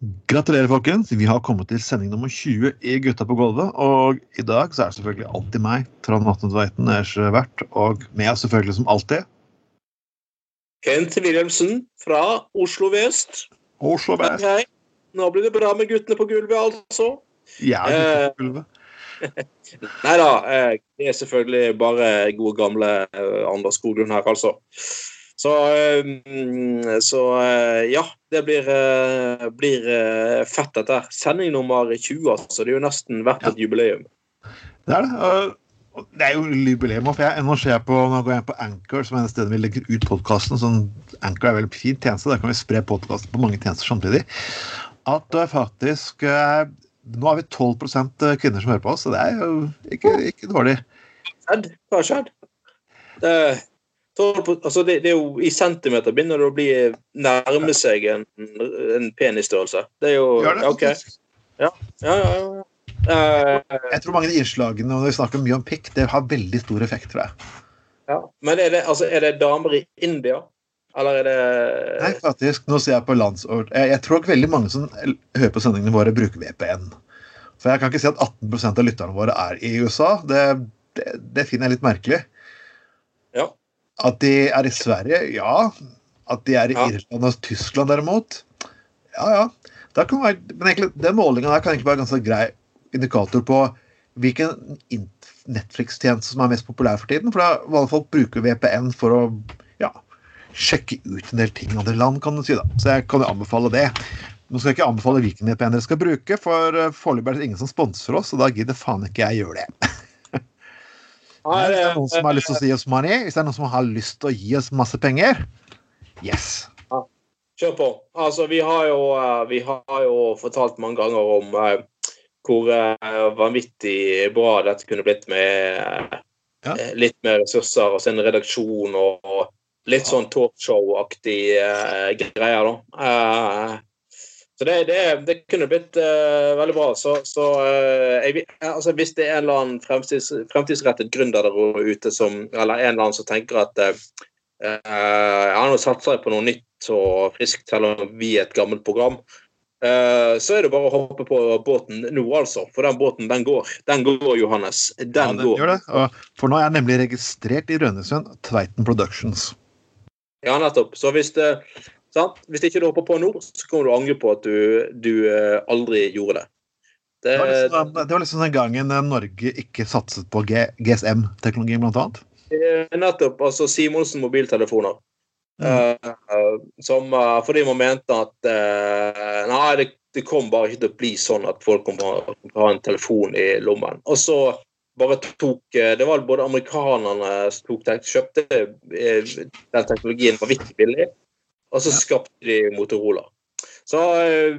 Gratulerer, folkens. Vi har kommet til sending nummer 20 i Gutta på gulvet. Og i dag så er det selvfølgelig alltid meg, Trond Vatne Tveiten, deres vert. Og med oss selvfølgelig som alltid Kent Wilhelmsen fra Oslo vest. Oslo Vest. Hei. Nå blir det bra med guttene på gulvet, altså. Ja, Gutta på gulvet. Nei da, eh, det er selvfølgelig bare gode gamle eh, Anders Skoglund her, altså. Så, eh, så eh, ja, det blir, eh, blir fett, dette. her. Sending nummer 20, altså. Det er jo nesten verdt et jubileum. Det er det. Det er jo jubileum. For jeg, nå ser på, nå går jeg på Anchor, som er det stedet vi legger ut podkasten. Sånn, Anchor er veldig fin tjeneste. Der kan vi spre podkasten på mange tjenester samtidig. At det er faktisk Nå har vi 12% kvinner som hører på oss, så det er jo ikke, ikke dårlig. Hva har skjedd? Det, altså det, det er jo I centimeter begynner det å bli nærme seg en, en penisstørrelse. Det er jo Gjør det, OK. Ja, ja, ja. Uh, Jeg tror mange av de innslagene når vi snakker mye om pikk, det har veldig stor effekt, tror jeg. ja. Men er det, altså, er det damer i India? Eller er det Nei, faktisk, nå ser jeg på landsord... Jeg, jeg tror ikke veldig mange som hører på sendingene våre, bruker VPN. For jeg kan ikke si at 18% av lytterne våre er i USA. Det, det, det finner jeg litt merkelig. Ja. At de er i Sverige, ja. At de er i Ja. Irland og Tyskland, derimot. Ja, ja. Være, men egentlig, Den målinga der kan egentlig være en ganske grei indikator på hvilken Netflix-tjeneste som er mest populær for tiden. For da vanlige folk bruker VPN for å ja, sjekke ut en del ting i andre land, kan du si. da. Så jeg kan jo anbefale det. Nå skal jeg ikke anbefale hvilken VPN dere skal bruke, for eh, foreløpig er det ingen som sponser oss, og da gidder faen ikke jeg gjøre det. Hvis det er noen som har lyst til å gi oss money, hvis det er noen som har lyst til å gi oss masse penger, yes. Kjør på. Altså, vi har jo, eh, vi har jo fortalt mange ganger om uh, hvor uh, vanvittig bra dette kunne blitt med uh, Ja. eh, litt mer ressurser og sin redaksjon og, og litt sånn talkshow-aktig eh, greier, da. Så det, det, det kunne blitt uh, veldig bra. Så, så uh, jeg, altså, hvis det er en eller annen fremtids, fremtidsrettet gründer der ute som Eller en eller annen som tenker at uh, ja, nå satser jeg på noe nytt og friskt, selv om vi er et gammelt program. Uh, så er det bare å hoppe på båten nå, altså. For den båten, den går. Den går, Johannes. Den Ja, den går. det. For nå er jeg nemlig registrert i Rønnesund, Tveiten Productions. Ja, nettopp. Så hvis, det, sant? hvis ikke du hopper på nå, så kommer du å angre på at du, du eh, aldri gjorde det. Det, Det var liksom, det var liksom den gangen eh, Norge ikke satset på GSM-teknologi, blant annet. Eh, Nettopp. Altså Simonsen mobiltelefoner. Mm. Uh, som uh, fordi man mente at uh, Nei, det, det kom bare ikke til å bli sånn at folk kom til å ha en telefon i lommen. Og så bare tok Det var både amerikanerne som tok kjøpte den teknologien vanvittig billig, og så Ja. skapte de Motorola. Så, eh,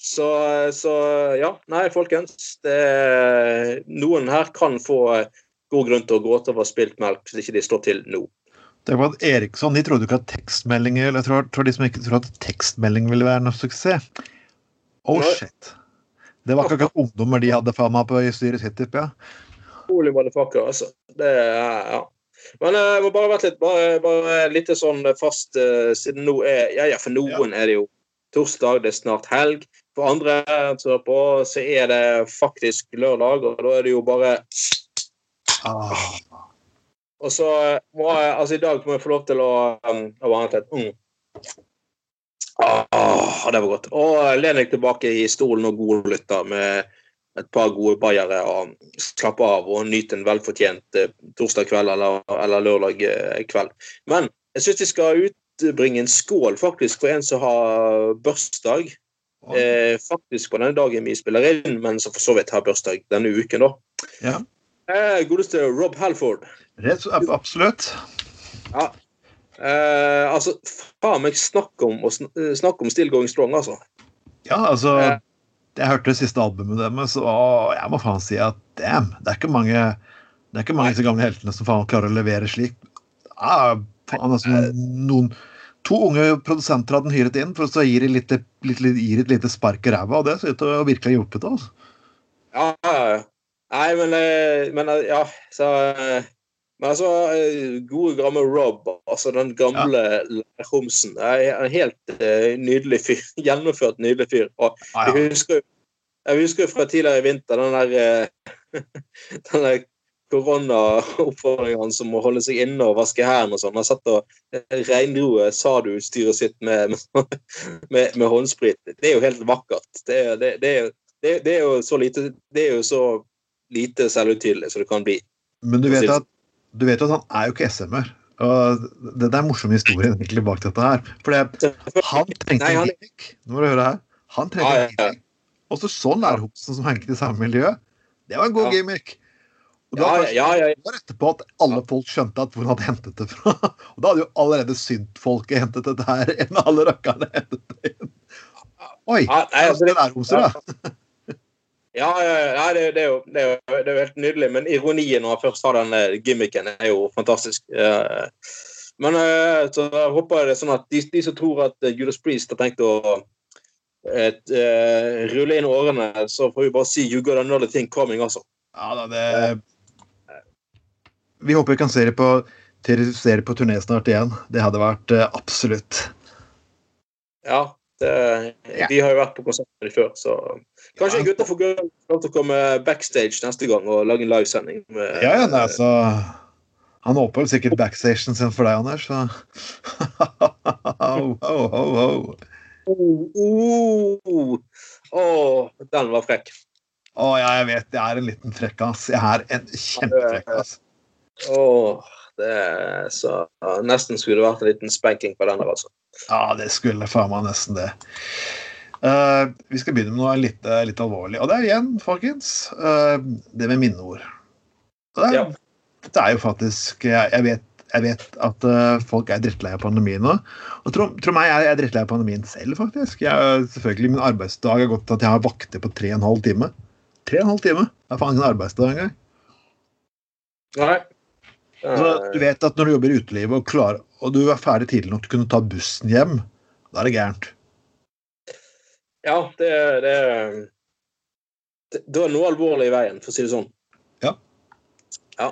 så, så ja. Nei, folkens. Det, noen her kan få god grunn til å gråte over spilt melk hvis ikke de slår til nå. Det var at Eriksson de trodde ikke at tekstmeldinger eller jeg tror, tror de som ikke trodde at tekstmelding ville være noe suksess. Oh shit. Det var ikke akkurat ungdommer de hadde faen meg på i styret sitt, tipper jeg. Holy motherfucker, altså. Det er ja. Men eh, jeg må bare vente litt. Bare, bare litt sånn fast eh, siden nå er Ja, ja, for noen er det jo torsdag, det er snart helg. For andre hører på, så er det faktisk lørdag, og da er det jo bare Ah, Og så må jeg Altså, i dag må jeg få lov til å um, å litt mm. Ah, det var godt. Og len deg tilbake i stolen og godlytter med et par gode bayere og slappe av og nyte en velfortjent eh, torsdag kveld eller, eller lørdag eh, kveld. Men jeg syns vi skal utbringe en skål faktisk for en som har bursdag. Eh, faktisk på denne dagen vi spiller inn, men som for så vidt har bursdag denne uken, da. Ja. Eh, godeste Rob Halford. Rett, absolutt. Ja. Eh, altså, faen meg snakk om, eh, snakk om Still Going Strong, altså. Ja, altså. Jeg hørte det siste albumet deres, og jeg må faen si at damn, det er ikke mange det er ikke mange av disse gamle heltene som faen klarer å levere slik. Ja, faen, altså, noen, to unge produsenter hadde den hyret inn, for så gir de litt, litt, litt, gir et lite spark i ræva, og det ser ut til å virkelig ha hjulpet. Altså. Ja, ja, ja. Nei, men, eh, men eh, ja, så eh, Men altså, eh, gode gamle Rob, altså den gamle ja. homsen, er en helt uh, nydelig fyr. Gjennomført nydelig fyr. Og ah, ja. jeg husker jeg husker fra tidligere i vinter den der, uh, den der koronaoppfordringene som å holde seg inne og vaske hendene og sånn. Han satt og reindro Sadu-styret sitt med, med, med, håndsprit. Det er jo helt vakkert. Det, det, det, det, er jo så lite Det er jo så lite selvutydelig som det kan bli. Men du vet at, du vet jo at han er jo ikke SM-er. Og det, er en morsom historie egentlig bak dette her. For han trengte en gimmick. Nå må du høre her. Han trengte en gimmick. Og så sånn er Hobson som hengte i samme miljø. Det var en god gimmick. Og det var ja, ja, ja. etterpå at alle folk skjønte at hvor han hadde hentet det fra. Og da hadde jo allerede syntfolket hentet dette her enn alle rakkerne hentet det inn. Oi! Ja, nei, altså, det er roser, da. Ja, ja det, det, er jo, det, er jo, det, er jo, helt nydelig. Men ironien når han først har den eh, gimmicken, er jo fantastisk. Men eh, så jeg håper det er sånn at de, de som tror at eh, Judas Priest har tenkt å et, uh, rulle inn årene, så får vi bare si you got another thing coming, altså. Ja da, det Vi håper vi kan se det på, på turné snart igjen. Det hadde vært uh, absolutt. Ja, det, de har jo vært på konserter før, så kanskje ja. gutta får lov til å komme backstage neste gang og lage en livesending. Ja, ja, nei, altså Han åpner sikkert backstagen sin for deg, Anders, så ho, ho, ho, ho. Oh, oh, oh, den var frekk. Å oh, ja, jeg vet. Jeg er en liten frekkas. Jeg er en kjempefrekk, ass. oh, det er så Nesten skulle det vært en liten spanking på den der, altså. Ja, det skulle faen meg nesten det. Uh, vi skal begynne med noe litt, uh, litt, alvorlig. Og det er igjen, folkens, uh, det med minneord. Det er, ja. det er jo faktisk Jeg, jeg, vet, jeg vet, at folk er drittlei av pandemien nå. Og tro, tro meg, jeg er drittlei av pandemien selv, faktisk. Jeg, selvfølgelig, Min arbeidsdag har gått til at jeg har vakter på tre og en halv time. Tre og en halv time? Det er faen ingen en arbeidsdag engang. Nei. Altså, du vet at når du jobber i utelivet og, klar, og du er ferdig tidlig nok til å kunne ta bussen hjem, da er det gærent. Ja, det, det, det, det er noe alvorlig i veien, for å si det sånn. Ja. ja.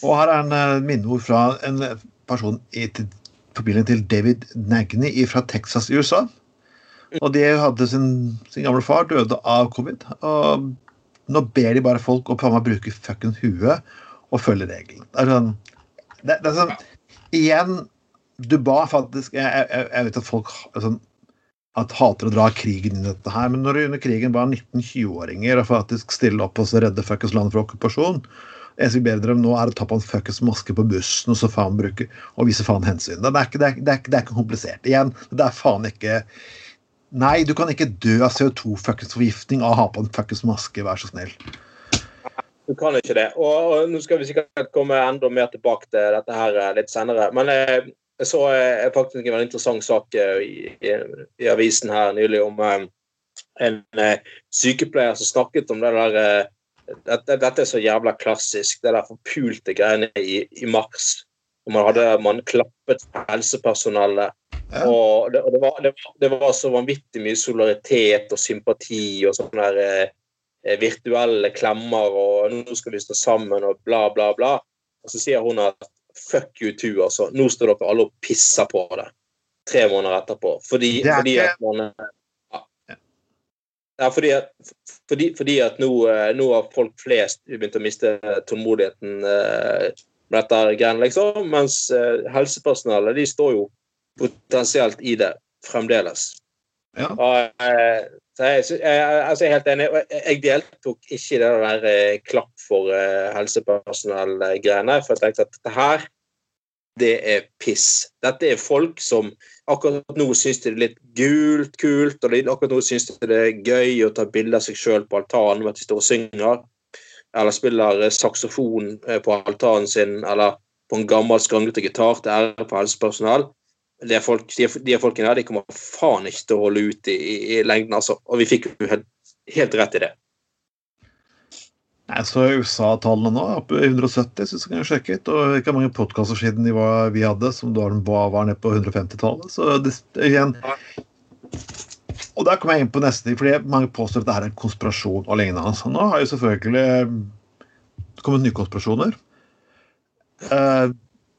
Og her er en uh, minneord fra en person i familien til David Nagny fra Texas i USA. Og de hadde sin, sin gamle far døde av covid. Og nå ber de bare folk å bruke fuckings huet og følge reglene. Det er sånn, det, det er sånn Igjen, du ba faktisk Jeg, jeg, jeg vet at folk sånn, at hater å dra krigen inn i dette her, men når du under krigen var 19-20-åringer og faktisk stille opp og så redde fuckings landet fra okkupasjon eneste vi ber dere om nå, er å ta på en fuckings maske på bussen og så faen bruke, og vise faen hensyn. Det er, ikke, det, er, det, er, det er ikke komplisert. Igjen, det er faen ikke Nei, du kan ikke dø av CO2-forgiftning av å ha på en fuckings maske, vær så snill. Du kan ikke det. Og, og, Nå skal vi sikkert komme enda mer tilbake til dette her eh, litt senere. Men jeg, jeg så jeg, faktisk en veldig interessant sak eh, i, i, i, avisen her nylig om um, en uh, sykepleier som snakket om det der uh, dette, dette, er så jævla klassisk, det der forpulte greiene i, i mars. Man hadde man klappet helsepersonellet. Ja. Og, det, og det, var, det, det, var, så vanvittig mye solidaritet og sympati og sånn der Eh, virtuelle klemmer og 'nå skal vi stå sammen' og bla, bla, bla. Og så sier hun at 'fuck you too', altså. Nå står dere alle og pisser på det. Tre måneder etterpå. Fordi, fordi at man ja. ja fordi, at, fordi, fordi at nå, eh, nå, har folk flest begynt å miste tålmodigheten eh, med dette greiene, liksom. Mens helsepersonellet, de står jo potensielt i det fremdeles. Ja. Og, så jeg, jeg, altså jeg, er helt enig. Jeg deltok ikke i det der eh, klapp for uh, helsepersonell-greiene. For jeg tenkte at dette her, det er piss. Dette er folk som akkurat nå syns det er litt gult, kult, og akkurat nå syns det er gøy å ta bilde av seg sjøl på altanen mens de står og synger. Eller spiller eh, saksofon på altanen sin, eller på en gammel, skranglete gitar til ære på helsepersonell de, folk, de, de folkene der de kommer faen ikke til å holde ut i, i, lengden, altså. Og vi fikk jo helt, helt rett i det. Jeg så USA-tallene nå, oppe i 170, syns jeg kan sjekke ut. Og ikke mange podkaster siden de var, vi hadde, som da var, var nede på 150-tallet. Så det, igjen Og der kommer jeg inn på neste fordi mange påstår at det er en konspirasjon og lignende. Så nå har jo selvfølgelig kommet nye konspirasjoner. uh,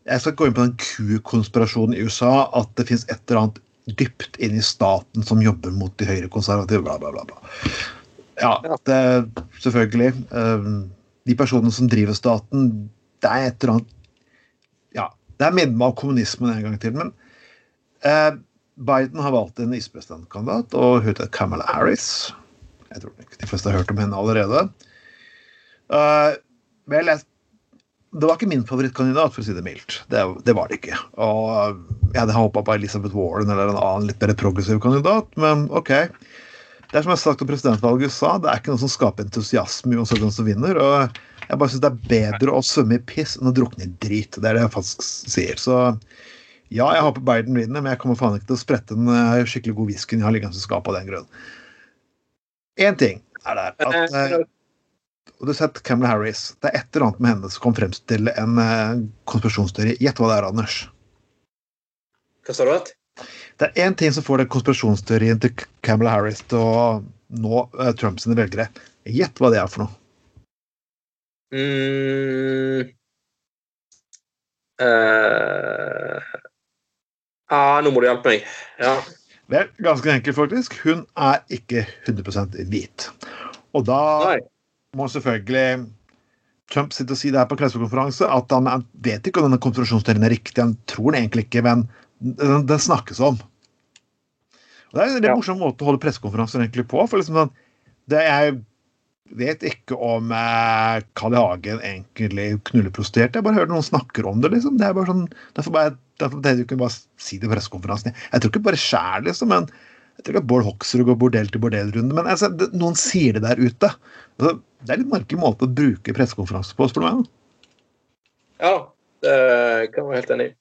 Jeg skal gå inn på den Q-konspirasjonen i USA, at det fins et eller annet dypt inn i staten som jobber mot de høyrekonservative, bla, bla, bla. bla. Ja, det selvfølgelig. Uh, de personene som driver staten, det er et eller annet Ja, det er medlem av kommunismen en gang til, men eh, Biden har valgt en ispresidentkandidat, og hun heter Kamala Harris. Jeg tror ikke de fleste har hørt om henne allerede. Eh, vel, jeg, det var ikke min favorittkandidat, for å si det mildt. Det, det var det ikke. Og jeg hadde håpa på Elizabeth Warren eller en annen litt mer progressiv kandidat, men OK. Det er som jeg har sagt om presidentvalget i USA, det er ikke noe som skaper entusiasme uansett hvem som vinner. og Jeg bare syns det er bedre å svømme i piss enn å drukne i drit. Det er det jeg faktisk sier. Så ja, jeg håper Biden vinner, men jeg kommer faen ikke til å sprette en uh, skikkelig god whisky jeg har liggende i skapet av den grunn. Én ting er der at uh, og du har sett Camelot Harris. Det er et eller annet med henne som kan fremstille en uh, konspirasjonsteori. Gjett hva det er, Anders. Hva sa du? Det er én ting som får den konspirasjonsteorien til Camelot Harris til å nå uh, Trumps velgere. Gjett hva det er for noe. Mm. Uh. Ah, nå må du hjelpe meg. Ja. Vel, ganske enkelt, faktisk. Hun er ikke 100 hvit. Og da Nei. Må selvfølgelig Trump sitte og si det her på pressekonferanse at han vet ikke om denne konspirasjonsteorien er riktig. Han tror den egentlig ikke, men den, den snakkes om. Og Det er en Ja. morsom måte å holde pressekonferanser egentlig på. for liksom sånn, det Jeg vet ikke om eh, Carl I. Hagen egentlig knuller prostituerte. Jeg bare hører noen snakker om det. liksom. Det er bare sånn, Derfor bare, derfor det, du kan bare si det på pressekonferansen. Jeg tror ikke bare sjæl, liksom, men jeg tror ikke Bård Hoksrud går bordell til bordellrunde. Men altså, noen sier det der ute. Altså, det er litt merkelig måte å bruke pressekonferanse på, spør du meg. Ja, det kan jeg være helt enig i.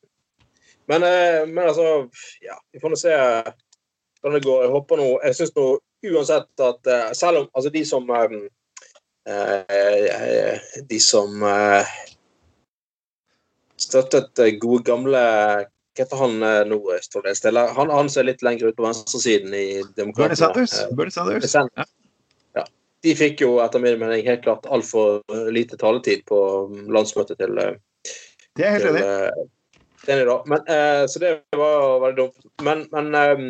Men, eh, men altså Ja, vi får nå se hvordan det går. Jeg håper nå Jeg syns nå uansett at eh, selv om altså de som eh, De som støttet gode gamle Hva heter han nordøst står det stille? Han, han ser litt lenger ut på venstresiden i Demokratene. Eh, Bernie Sanders. Bernie Sanders. Ja. De fikk jo etter min mening helt klart altfor lite taletid på landsmøtet til eh, Det er helt enig. eh, enig da. Men, eh, så det var veldig dumt. Men, men eh,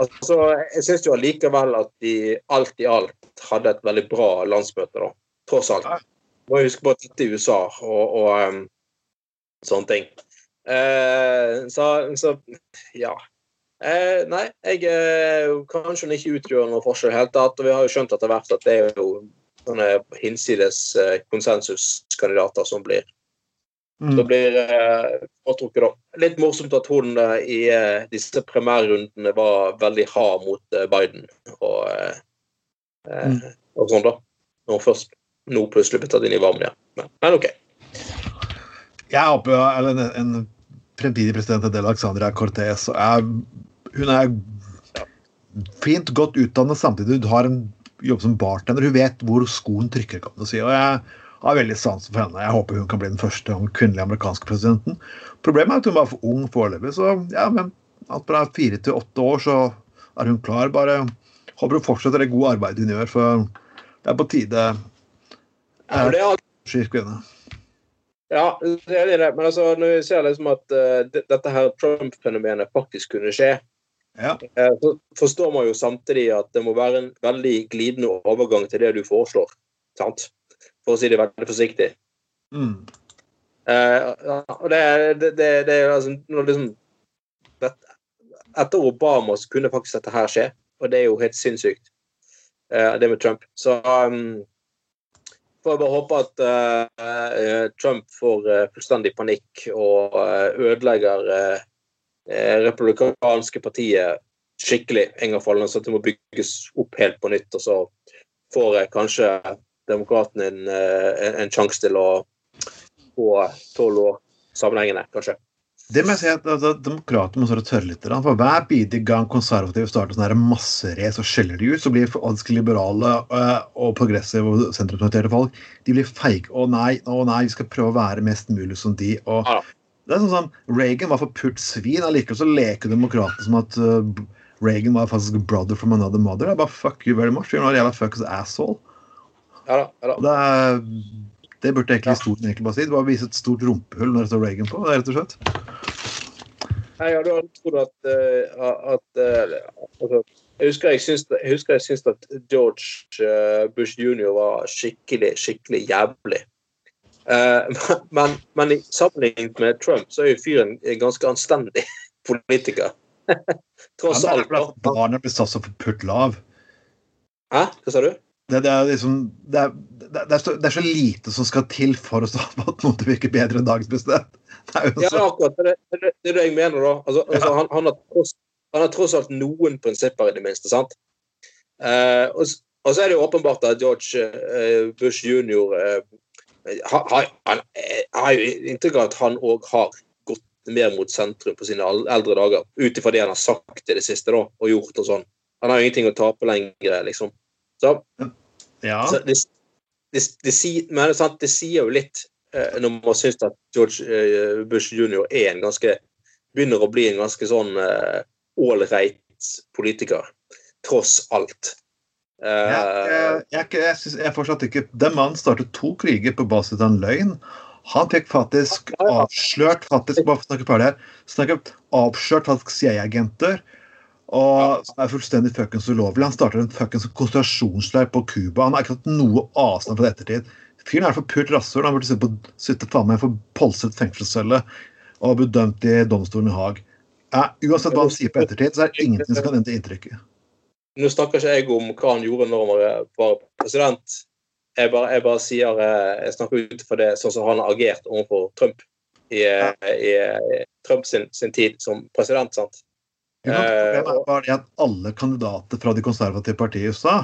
altså, jeg syns jo allikevel at de alt i alt hadde et veldig bra landsmøte, da. Tross alt. Må huske på at dette er USA og, og um, sånne ting. Eh, så, så ja. Eh, nei, jeg eh, kanskje ikke utgjør noen forskjell i det hele tatt. Og vi har jo skjønt etter hvert at det er jo sånne hinsides eh, konsensuskandidater som blir Mm. så blir eh, foretrukket, da. Litt morsomt at hun eh, i eh, disse primærrundene var veldig hard mot eh, Biden og, eh, Mm. og sånn, da. Når hun først nå plutselig ble tatt inn i varmen igjen. Men, men OK. Jeg håper jo eller en, en fremtidig president Del Alexandria Cortez er, Hun er fint godt utdannet samtidig. Hun har en jobb som bartender. Hun vet hvor skoen trykker, kan du si. Og jeg har veldig sansen for henne. Jeg håper hun kan bli den første kvinnelige amerikanske presidenten. Problemet er at hun var for ung foreløpig, så ja, men alt fra fire til åtte år så er hun klar. Bare håper hun fortsetter det gode arbeidet hun gjør, for det er på tide. Ja, Skir det er alt Skift kvinne. Ja, det er det. Men altså, når vi ser liksom at uh, dette her Trump-fenomenet faktisk kunne skje, Ja. uh, så forstår man jo samtidig at det må være en veldig glidende overgang til det du foreslår. Sant? For å si det veldig forsiktig. Mm. Uh, og det, det, det, det er altså når liksom det, Etter Obama så kunne faktisk dette her skje, og det er jo helt sinnssykt, det med Trump. Så um, får jeg bare håpe at eh, Trump får uh, fullstendig panikk og uh, ødelegger eh, republikanske partiet skikkelig en gang for alle, så det må bygges opp helt på nytt. Og så får kanskje demokratene en, en, en sjanse til å få tolv år sammenhengende, kanskje. Det må jeg si at altså, Demokratene må stå og tørre litt. For hver bidige gang konservative starter sånn masserace og skjeller de ut, så blir falske liberale øh, og progressive og sentrumsorienterte folk de blir feige. Å nei, å nei, vi skal prøve å være mest mulig som de. og Ja. det er sånn som Reagan var for purt svin, allikevel så leker demokratene som at uh, Reagan var faktisk brother from another mother. Det er bare fuck you very much. You're not a jævla fuckings asshole. Ja da. ja da. Det er Det burde egentlig historien egentlig bare si. Det var å vise et stort rumpehull når det står Reagan på. det er rett og slett. Nei, ja, du hadde trodd at, uh, at uh, altså, Jeg husker jeg syns, jeg husker jeg syns at George uh, Bush jr. var skikkelig, skikkelig jævlig. men, men, i sammenlignet med Trump så er jo fyren en ganske anstendig politiker. Tross alt. Blir satt for putt lav. Hæ? Hva sa du? Det, det, er liksom, det, er, det, er så, det, er så, lite som skal til for å at noe virker bedre enn dagens president. Ja, akkurat. Det, er det jeg mener, da. Altså, ja. altså, han, han, har tross, han, har tross, alt noen prinsipper, i det minste. sant? Eh, og, og, så er det jo åpenbart at George eh, Bush jr. Eh, har, han har jo inntrykk av at han òg har gått mer mot sentrum på sine eldre dager, ut ifra det han har sagt i det siste da, og gjort og sånn. Han har jo ingenting å tape lenger, liksom. Så, ja. så det, det, det, men, sant, det, sier jo litt eh, når man syns at George eh, Bush jr. er en ganske begynner å bli en ganske sånn ålreit eh, politiker, tross alt. Uh, jeg, jeg, jeg, synes, jeg, fortsatt ikke Den mannen startet to kriger på basis av en løgn. Han fikk faktisk avslørt faktisk, bare snakke ferdig her, snakke, avslørt faktisk CIA-agenter og som er fullstendig fuckings ulovlig. Han starter en fuckings konsentrasjonsleir på Cuba. Han har ikke hatt noe avstand fra det ettertid. Fyren er for pult rasshøl. Han burde sitte, faen meg for polstret fengselscelle og blitt dømt i domstolen i Haag. Ja, uansett hva han sier på ettertid, så er det ingenting som kan endre inntrykket. Nå snakker ikke jeg om hva han gjorde når han var president. Jeg bare, jeg bare sier eh, Jeg snakker ut for det sånn som han har agert overfor Trump i, i, i Trump sin, sin, tid som president. sant? Problemet er bare det at alle kandidater fra de konservative partiene i USA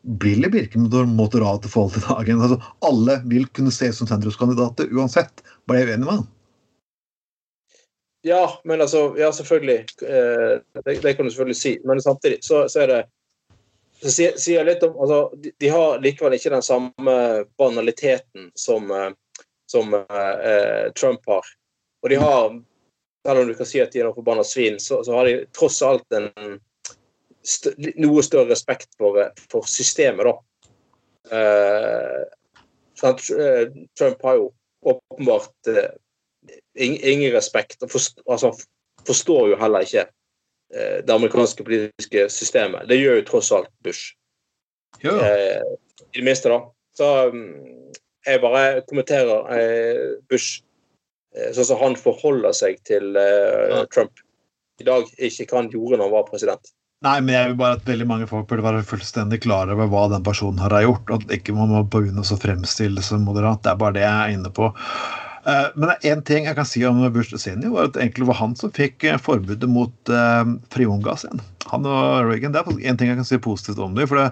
blir virke moderate i forhold til dagen. Altså, alle vil kunne ses som sentrumskandidater uansett. Bare jeg er uenig med han. Ja, men altså Ja, selvfølgelig. Eh, det, det, kan du selvfølgelig si. Men samtidig så, så er det så sier, sier litt om altså, de, de, har likevel ikke den samme banaliteten som, eh, som eh, Trump har. Og de har selv om du kan si at de er noen forbanna svin, så, så, har de tross alt en st noe større respekt for, for systemet, da. Uh, Trump har jo åpenbart uh, ingen respekt, og forst altså, forstår jo heller ikke uh, det amerikanske politiske systemet. Det gjør jo tross alt Bush. Ja. I det minste, da. Så um, jeg bare kommenterer Bush sånn som han forholder seg til uh, Trump i dag, ikke hva han gjorde når han var president. Nei, men jeg vil bare at veldig mange folk burde være fullstendig klar over hva den personen har gjort. Og ikke man må begynne å fremstille som moderat. Det er bare det jeg er inne på. Uh, men én ting jeg kan si om Bush senior, var at det egentlig var han som fikk forbudet mot uh, friongass igjen. Han og Reagan. Det er én ting jeg kan si positivt om det. For det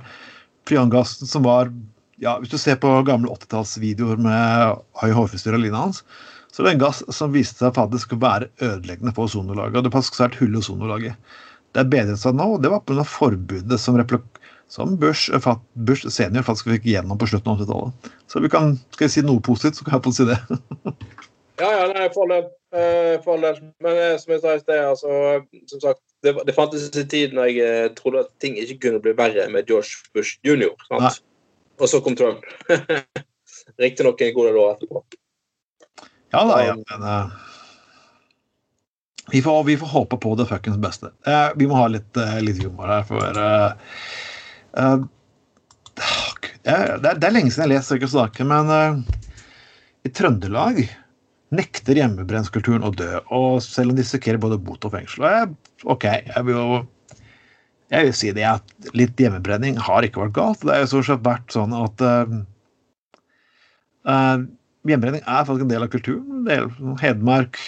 friongassen som var ja, Hvis du ser på gamle 80-tallsvideoer med høy hårfrisyre og lina hans, så det er en gass som viste seg faktisk å være ødeleggende for ozonlaget. Og det faktisk svært hull i ozonlaget. Det er bedret seg nå, og det var pga. forbudet som, som Bush, eh, Bush, senior faktisk fikk gjennom på slutten av 80-tallet. Så vi kan, skal jeg si noe positivt, så kan jeg iallfall si det. ja, ja, nei, for all eh, del. Men eh, som jeg sa i sted, altså, som sagt, det, det fantes en tid når jeg trodde at ting ikke kunne bli verre med George Bush jr. Og så kom Trump. Riktignok en god del år etterpå. Ja da, ja, men uh, vi, får, vi, får, håpe på det fuckings beste. Uh, vi må ha litt, uh, litt humor her, for det er, det, er, lenge siden jeg har lest slike saker, men i Trøndelag nekter hjemmebrennskulturen å dø. Og selv om de risikerer både bot og fengsel. Og jeg, OK, jeg vil jo jeg vil si det at litt hjemmebrenning har ikke vært galt. Det har jo stort sett vært sånn at Hjemmebrenning er faktisk en del av kulturen. Del, Hedmark,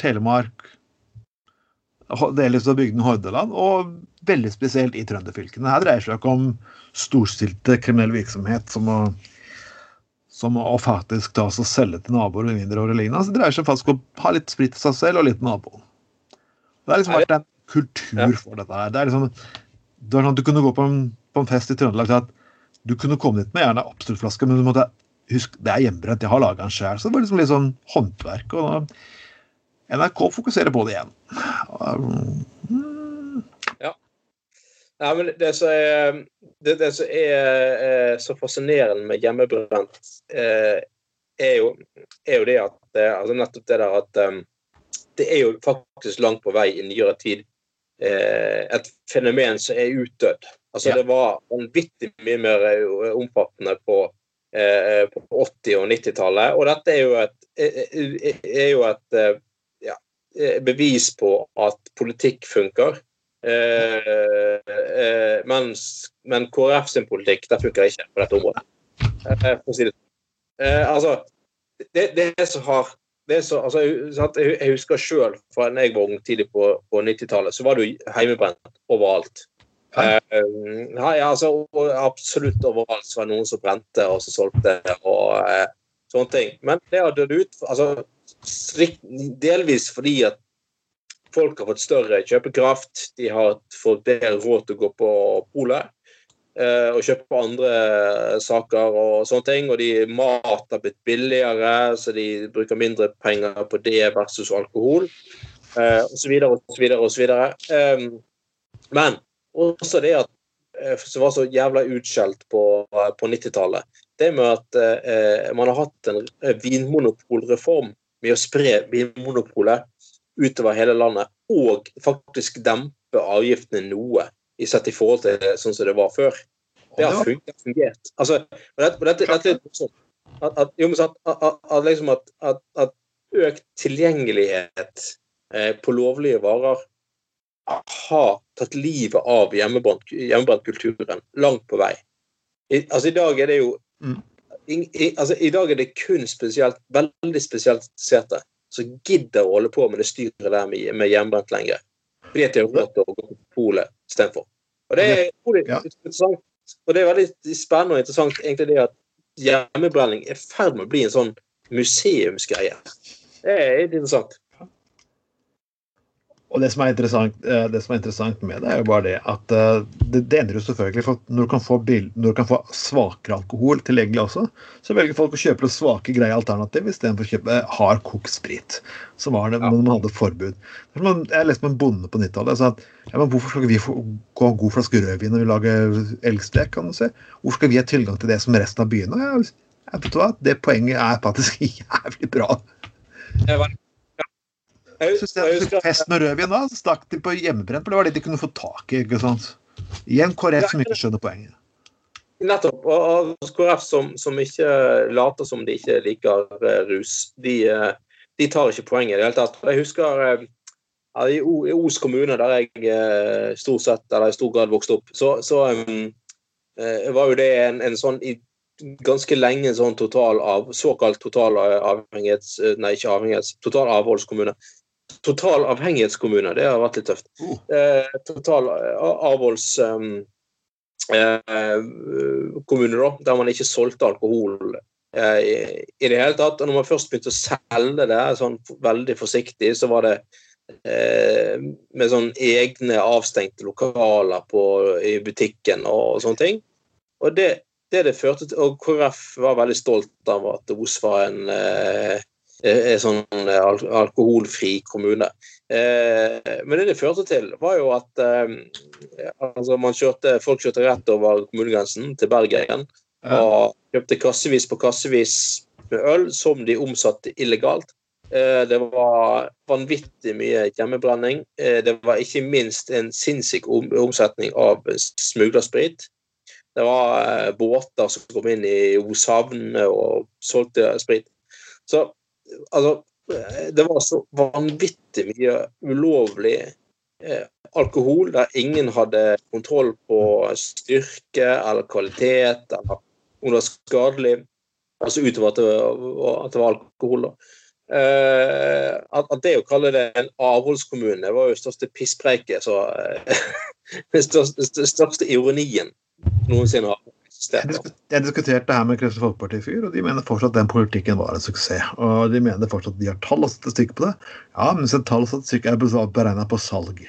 Telemark, delvis av bygdene Hordaland, og veldig spesielt i trønderfylkene. Her dreier det seg ikke om storstilte kriminell virksomhet som å, som å faktisk ta og selge til naboer og mindreårige lignende. Det dreier seg faktisk om å ha litt sprit til seg selv og litt nabo. Det har liksom vært en kultur for dette her. Det er liksom det var sånn at Du kunne gå på en, på en fest i Trøndelag til at du kunne komme dit med gjerne absoluttflaske, men du måtte Husk, det er hjemmebrent. Jeg har laga den sjøl. Så det var liksom litt sånn håndverk. og NRK fokuserer på det igjen. Ja. Nei, men det som er, det, det som er eh, så fascinerende med hjemmebrent, eh, er jo, er jo det at eh, altså nettopp det der at um, det er jo faktisk langt på vei i nyere tid eh, et fenomen som er utdødd. Altså ja. Det var vanvittig mye mer omfattende på, på 80- og 90-tallet. Og dette er jo et, er jo et ja, bevis på at politikk funker. Eh, eh, mens, men KrF sin politikk der funker ikke på dette området. Eh, for å si det sånn. altså, det, det som har det så, altså, jeg husker sjøl fra da jeg var ung tidlig på, på 90-tallet, så var det jo heimebrent overalt. Uh, ja, altså, absolutt overalt så var det noen som brente og så solgte og uh, sånne ting. Men det har dødd ut altså, delvis fordi at folk har fått større kjøpekraft. De har fått bedre råd til å gå på polet uh, og kjøpe andre saker og sånne ting. Og de mat har blitt billigere, så de bruker mindre penger på det versus alkohol. Uh, og så videre og så videre og så videre. Um, men også det at uh, som var så jævla utskjelt på, på 90-tallet, det med at eh, man har hatt en vinmonopolreform med å spre Vinmonopolet utover hele landet, og faktisk dempe avgiftene noe i sett i forhold til sånn som det var før. Det har fungert. Altså, dette, dette, dette er sånn at, at, jo, at, at, liksom at, økt tilgjengelighet eh, på lovlige varer har tatt livet av hjemmebrentkulturen langt på vei. I, altså, I dag er det jo mm. i, i, altså, I dag er det kun spesielt, veldig spesielt sete som gidder å holde på med det styret der med, med hjemmebrent lenger. Fordi at de har råd til å gå på polet istedenfor. Og det er ja. interessant. Og det er veldig spennende og interessant egentlig det at hjemmebrenning er i ferd med å bli en sånn museumsgreie. Det er interessant. Og det som, eh, det som, er interessant, med det, er jo bare det at eh, det, det endrer jo selvfølgelig. for Når du kan få, bil, når du kan få svakere alkohol tilgjengelig også, så velger folk å kjøpe det svake, greie alternativ istedenfor å kjøpe hard kokt sprit, som var det ja. man hadde forbud. Jeg leste med en bonde på 90-tallet sa at ja, men hvorfor skal vi få gå en god flaske rødvin når vi lager elgstek? kan du se? Hvorfor skal vi ha tilgang til det som resten av byen du hva, Det poenget er faktisk jævlig bra. Det var jeg syns jeg husker fest med rødvin da, så stakk de på hjemmebrent, for det var det de kunne få tak i. ikke sant? Igjen KrF som ikke skjønner poenget. Nettopp. Og KrF som, som, ikke later som de ikke liker eh, rus, de, eh, de tar ikke poenget i det hele tatt. Jeg husker ja, i, o, i, Os kommune, der jeg stort sett, eller i stor grad vokste opp, så, så um, var jo det en, en sånn i ganske lenge sånn total av, såkalt total avhengighets... Nei, ikke avhengighets, total avholdskommune total avhengighetskommune. Det har vært litt tøft. Oh. Eh, total eh, avholdskommune, eh, da, der man ikke solgte alkohol eh, i, i, det hele tatt. Og når man først begynte å selge det sånn veldig forsiktig, så var det eh, med sånn egne avstengte lokaler på, i butikken og, og sånne ting. Og det, det det førte til Og KrF var veldig stolt av at Os var en eh, er sånn eh, alkoholfri kommune. Eh, men det det førte til, var jo at eh, altså man kjørte, folk kjørte rett over kommunegrensen til Bergen og kjøpte kassevis på kassevis med øl som de omsatte illegalt. Eh, det var vanvittig mye hjemmebrenning. Eh, det var ikke minst en sinnssyk omsetning av smuglersprit. Det var eh, båter som kom inn i Oshavn og solgte sprit. Så Altså, det var så vanvittig mye ulovlig eh, alkohol der ingen hadde kontroll på styrke eller kvalitet, eller om det var skadelig. Altså utover at det var, at det var alkohol. da. Eh, at, at, det å kalle det en avholdskommune var jo største pisspreiket. Så eh, den største, største ironien noensinne har jeg, diskuterte det her med Kristelig Folkeparti i fyr, og de mener fortsatt at den politikken var en suksess. Og de mener fortsatt at de har tall og statistikk på det. Ja, men tall og statistikk er beregna på salg.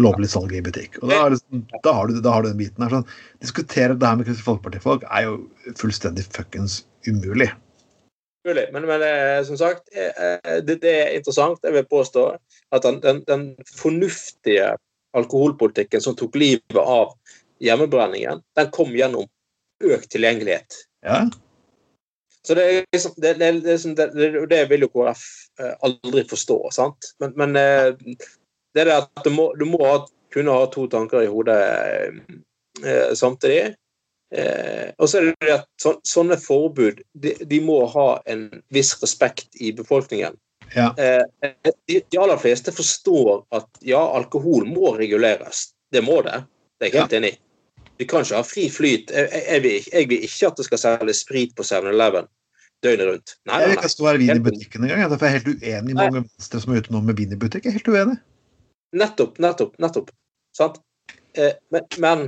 Lovlig salg i butikk. Og da, liksom, da, har, du, da har, du, den biten her. sånn, Diskutere det her med Kristelig Folkeparti-folk er jo fullstendig fuckings umulig. Mulig, men, men eh, som sagt, eh, eh, det, det, er interessant. Jeg vil påstå at den, den, den fornuftige alkoholpolitikken som tok livet av hjemmebrenningen, den kom gjennom økt tilgjengelighet. Ja. Så det er liksom det, det, det, liksom, det, det vil jo KrF eh, aldri forstå, sant? Men, men eh, det er det at du må, du må ha, kunne ha to tanker i hodet eh, samtidig. Eh, og så er det at så, sånne forbud de, de, må ha en viss respekt i befolkningen. Ja. Eh, de, de, aller fleste forstår at ja, alkohol må reguleres. Det må det. Det er jeg helt ja. enig i. Vi kan ikke ha fri flyt. Jeg, jeg, vil, jeg, vil, ikke at det skal selges sprit på 7-Eleven døgnet rundt. Nei, nei, nei. Jeg ikke stå her vin i butikken engang. Derfor er jeg helt uenig i mange venstre som er ute nå med vin i butikk. Jeg er helt uenig. Nettopp, nettopp, nettopp. Sant? Eh, men, men,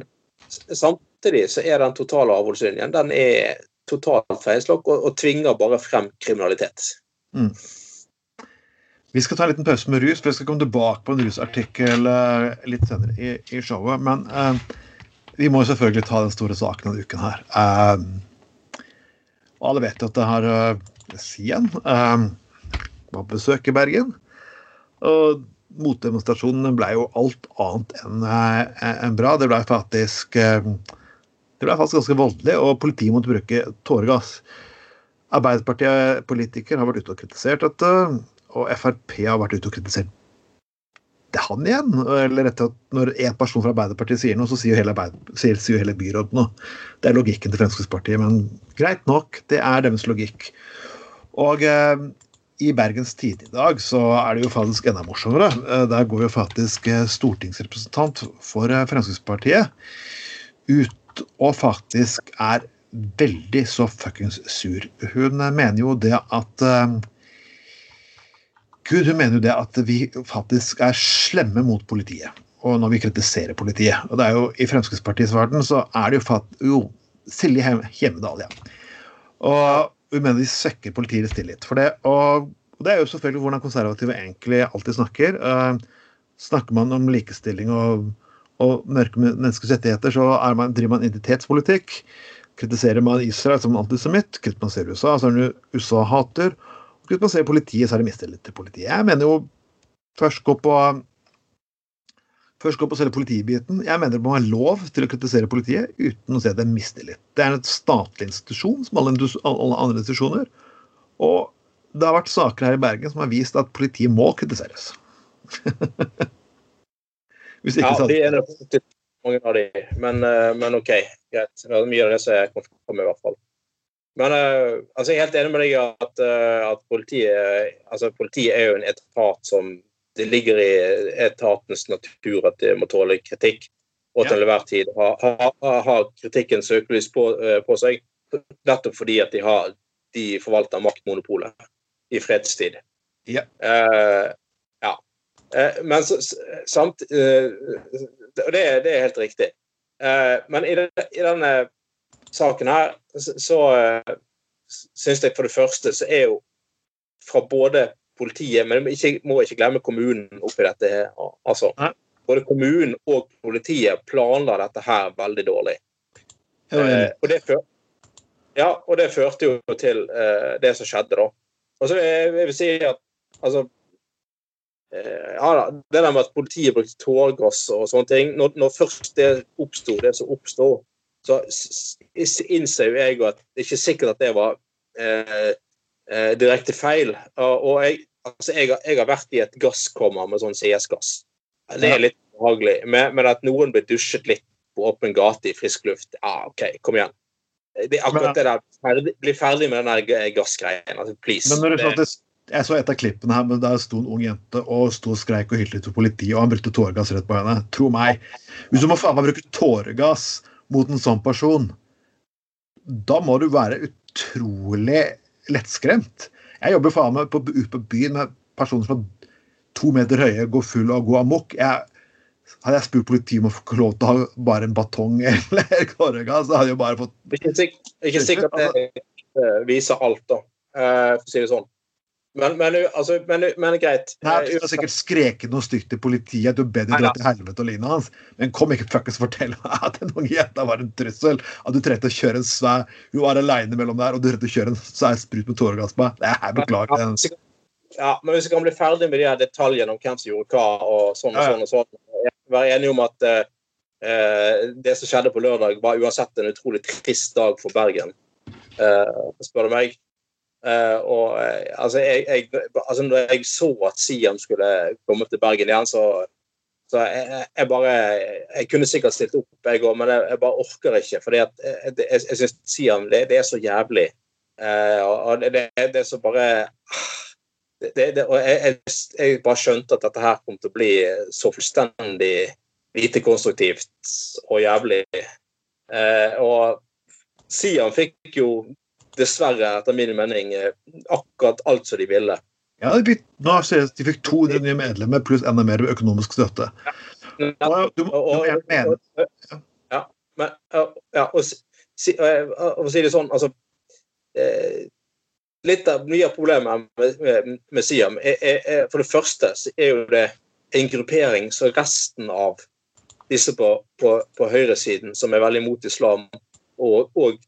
samtidig så er den totale avholdslinjen den er totalt feilslått og, og, tvinger bare frem kriminalitet. Mm. Vi skal ta en liten pause med rus, for jeg skal komme tilbake på en rusartikkel uh, litt senere i, i showet. Men uh, vi må jo selvfølgelig ta den store saken denne uken her. Um, og alle vet jo at det har uh, Sien um, var på besøk i Bergen. Og motdemonstrasjonen ble jo alt annet enn uh, en bra. Det ble faktisk uh, det ble faktisk ganske voldelig, og politiet måtte bruke tåregass. Arbeiderpartiet-politikere har vært ute og kritisert dette, og Frp har vært ute og kritisert det han igjen. Eller etter at når en person fra Arbeiderpartiet sier noe, så sier hele, sier, sier hele byrådet noe. Det er logikken til Fremskrittspartiet, men greit nok, det er deres logikk. Og eh, i Bergens Tid i dag så er det jo faktisk enda morsommere. Eh, der går jo faktisk eh, stortingsrepresentant for eh, Fremskrittspartiet ut og faktisk er veldig så fuckings sur. Hun mener jo det at eh, Gud, hun mener jo det at vi faktisk er slemme mot politiet. Og når vi kritiserer politiet. Og det er jo I Fremskrittspartiets verden så er det jo, fatt, jo Silje Hjemmedal, ja. Og hun mener de svekker politiets tillit. For det, og, det er jo selvfølgelig hvordan konservative egentlig alltid snakker. Eh, snakker man om likestilling og, og mørke menneskers rettigheter, så man, driver man identitetspolitikk. Kritiserer man Israel som antisemitt, kritiserer USA, det USA-hater. Hvis man ser politiet, så er det mistillit til politiet. Jeg mener jo først gå på Først gå på selve politibiten. Jeg mener det må være lov til å kritisere politiet uten å se det er mistillit. Det er en statlig institusjon som alle, alle andre institusjoner. Og det har vært saker her i Bergen som har vist at politiet må kritiseres. Hvis ikke ja, de er det mange av de, men, eh, men OK. Greit. Mye av det som er konflikt med, i hvert fall. Men uh, altså, jeg er helt enig med deg at, uh, at politiet, altså, politiet er jo en etat som Det ligger i etatens natur at det må tåle kritikk, og til enhver tid har ha, ha kritikken søkelys på, uh, på, seg. Nettopp fordi at de, har, de forvalter maktmonopolet i fredstid. Ja. ja. men samt uh, det, det, er helt riktig. men i, den, i denne saken her, så, så uh, syns jeg for det første så er jo fra både politiet, men vi må ikke glemme kommunen oppi dette. her. altså, Både kommunen og politiet planla dette her veldig dårlig. Eh, og, det før, ja, og det førte jo til eh, det som skjedde, da. Og så jeg, jeg vil si at altså ja, Det der med at politiet brukte tåregass og sånne ting Når, når først det oppsto, det som oppstod, så innser jo jeg at det er ikke sikkert at det var eh, eh, direkte feil. Og jeg, altså jeg, jeg, har vært i et gasskommer med sånn CS-gass. Det er litt behagelig. Men, men, at noen blir dusjet litt på åpen gate i frisk luft, ja, OK, kom igjen. Det er akkurat det der. Bli ferdig med den der gassgreien. Altså, please. Men når det, jeg så et av klippene her, men der sto en ung jente og sto og skreik og hylte til politiet, og han brukte tåregass rett på henne. Tro meg. Hvis du må faen meg bruke tåregass mot en sånn person, da må du være utrolig lettskremt. Jeg jobber faen meg på, ute på byen med personer som er to meter høye, går full og går amok. Jeg, hadde jeg spurt politiet om å få lov til å ha bare en batong eller korga, så hadde jeg bare fått Ikke sikkert det viser alt, da, eh, for å si det sånn. Men, men, altså, men, men greit. Nei, Du har sikkert skreket noe stygt til politiet, du bedre dra til helvete og lignende hans, men kom ikke fuckings fortell meg at unge jenta var en trussel. At du trengte å kjøre en svær Hun var aleine mellom der, og du trengte å kjøre en svær sprut med tåregass på deg. Jeg beklager. Ja, ja, men hvis vi kan bli ferdig med de her detaljene om hvem som gjorde hva, og sånn og sånn, og sånn Være enige om at uh, det som skjedde på lørdag, var uansett en utrolig trist dag for Bergen. spør du meg. Og altså, jeg, jeg, altså, når jeg så at Siam skulle komme til Bergen igjen, så så jeg, jeg, bare Jeg kunne sikkert stilt opp, jeg òg, men jeg, jeg, bare orker ikke. For jeg, jeg, jeg syns Siam det, det, er så jævlig. Og det, det, det, er så bare det, Og jeg, bare skjønte at dette her kom til å bli så fullstendig lite konstruktivt og jævlig. Uh, og Siam fikk jo dessverre, etter min mening, akkurat alt som de ville. Ja, de fikk, jeg de fikk 200 nye medlemmer pluss enda mer økonomisk støtte. Og, du, og, mene Ja, men ja, og, si, og si det sånn, altså eh, Litt av mye av problemet med, med, med Siam er, er, For det første er jo det en gruppering som resten av disse på, på, på høyresiden, som er veldig mot islam og, og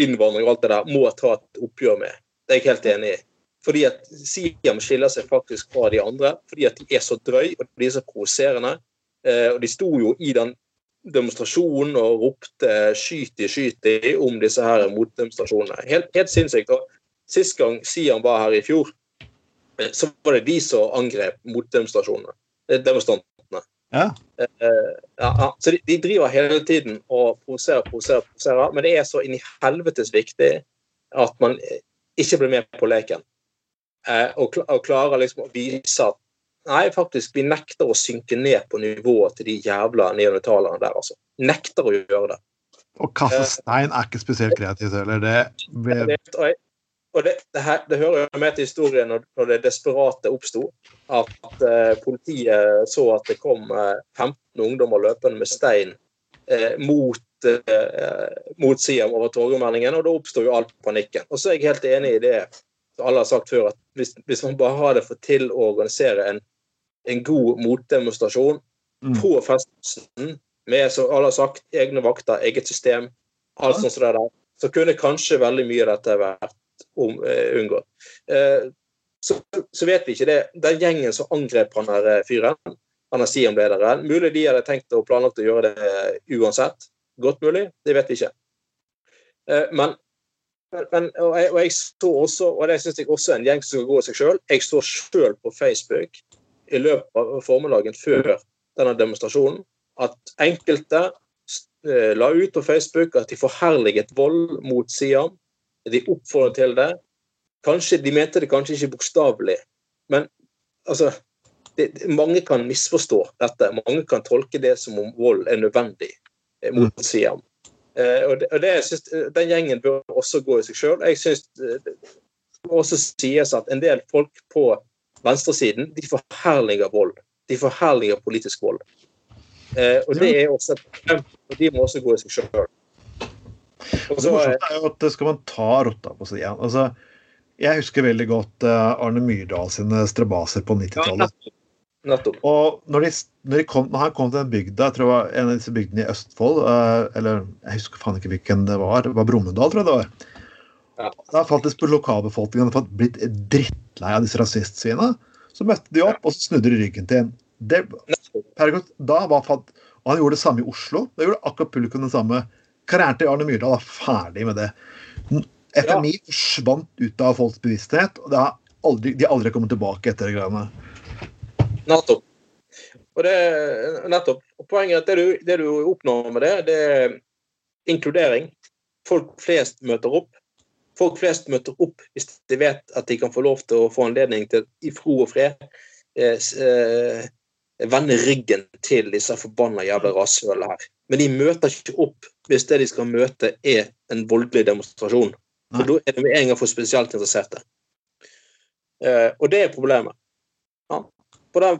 innvandring og alt det der, må ta et oppgjør med. Det er jeg helt enig i. Fordi at Siam skiller seg faktisk fra de andre fordi at de er så drøy og de er så provoserende. Eh, og de sto jo i den demonstrasjonen og ropte 'skyt de' om disse her motdemonstrasjonene. Helt, helt sinnssykt. Og Sist gang Siam var her i fjor, eh, så var det de som angrep motdemonstrasjonene. Eh, demonstrantene. Ja. Uh, ja, så de, de, driver hele tiden og provoserer, provoserer, provoserer. Men det er så inn i helvetes viktig at man ikke blir med på leken. Eh, og, og klarer liksom å vise at nei, faktisk, vi nekter å synke ned på nivået til de jævla neonatallerne der, altså. Nekter å gjøre det. Å kaste eh, stein er ikke spesielt kreativt heller. Det, det, og det, det, her, det, hører jo med til historien når, når det desperate oppsto. At eh, politiet så at det kom eh, 15 ungdommer løpende med stein eh, mot, mot Siam over Torgallmenningen, og da oppsto jo all panikken. Og så er jeg helt enig i det alle har sagt før, at hvis, hvis man bare hadde fått til å organisere en, en god motdemonstrasjon mm. på festen med som alle har sagt, egne vakter, eget system, alt sånt som det der, så kunne kanskje veldig mye av dette vært om, uh, unngått. Uh, så, så, vet vi ikke det. Den gjengen som angrep han her eh, fyren, han er Siam-lederen, mulig de hadde tenkt og planlagt å gjøre det uansett. Godt mulig, det vet vi ikke. Men men, og, jeg, og jeg så også, og det syns jeg også er en gjeng som skal gå i seg sjøl. Jeg står sjøl på Facebook i løpet av formiddagen før denne demonstrasjonen at enkelte eh, la ut på Facebook at de forherliget vold mot Siam. De oppfordret til det. Kanskje, De mente det kanskje ikke bokstavelig, men altså det, Mange kan misforstå dette. Mange kan tolke det som om vold er nødvendig eh, mot mm. Siam. Eh, og, det, og det, synes, Den gjengen bør også gå i seg sjøl. Jeg syns eh, det må også sies at en del folk på venstresiden de forherliger vold. De forherliger politisk vold. Eh, og det er også og de må også gå i seg sjøl. Det morsomme er jo at skal man ta rotta på seg igjen altså, Jeg husker veldig godt Arne Myrdal sine strabaser på 90-tallet. Ja, Og når, de, når, de kom, når, han kom til den bygda, jeg tror det var en av disse bygdene i Østfold uh, Eller jeg husker faen ikke hvilken det var. Det var Brumunddal, tror jeg det var. Ja. Da faktisk lokalbefolkningen hadde blitt drittlei av disse rasistsvinene. Så møtte de opp, og så snudde de ryggen til en. Det, da var og han gjorde det samme i Oslo. Da gjorde akkurat publikum det samme. Karrieren til Arne Myrdal er ferdig med det. FMI ja. forsvant ut av folks bevissthet, og har aldri, de har aldri kommet tilbake etter det greiene. Nettopp. Og det, nettopp. Og poenget er at det du, det du oppnår med det, det er inkludering. Folk flest møter opp. Folk flest møter opp hvis de vet at de kan få lov til å få anledning til i fro og fred eh, eh, vende ryggen til disse forbanna jævla rasshølene her. Men de møter ikke opp hvis det de skal møte, er en voldelig demonstrasjon. For da er de med en gang for spesielt interesserte. Eh, og det er problemet den,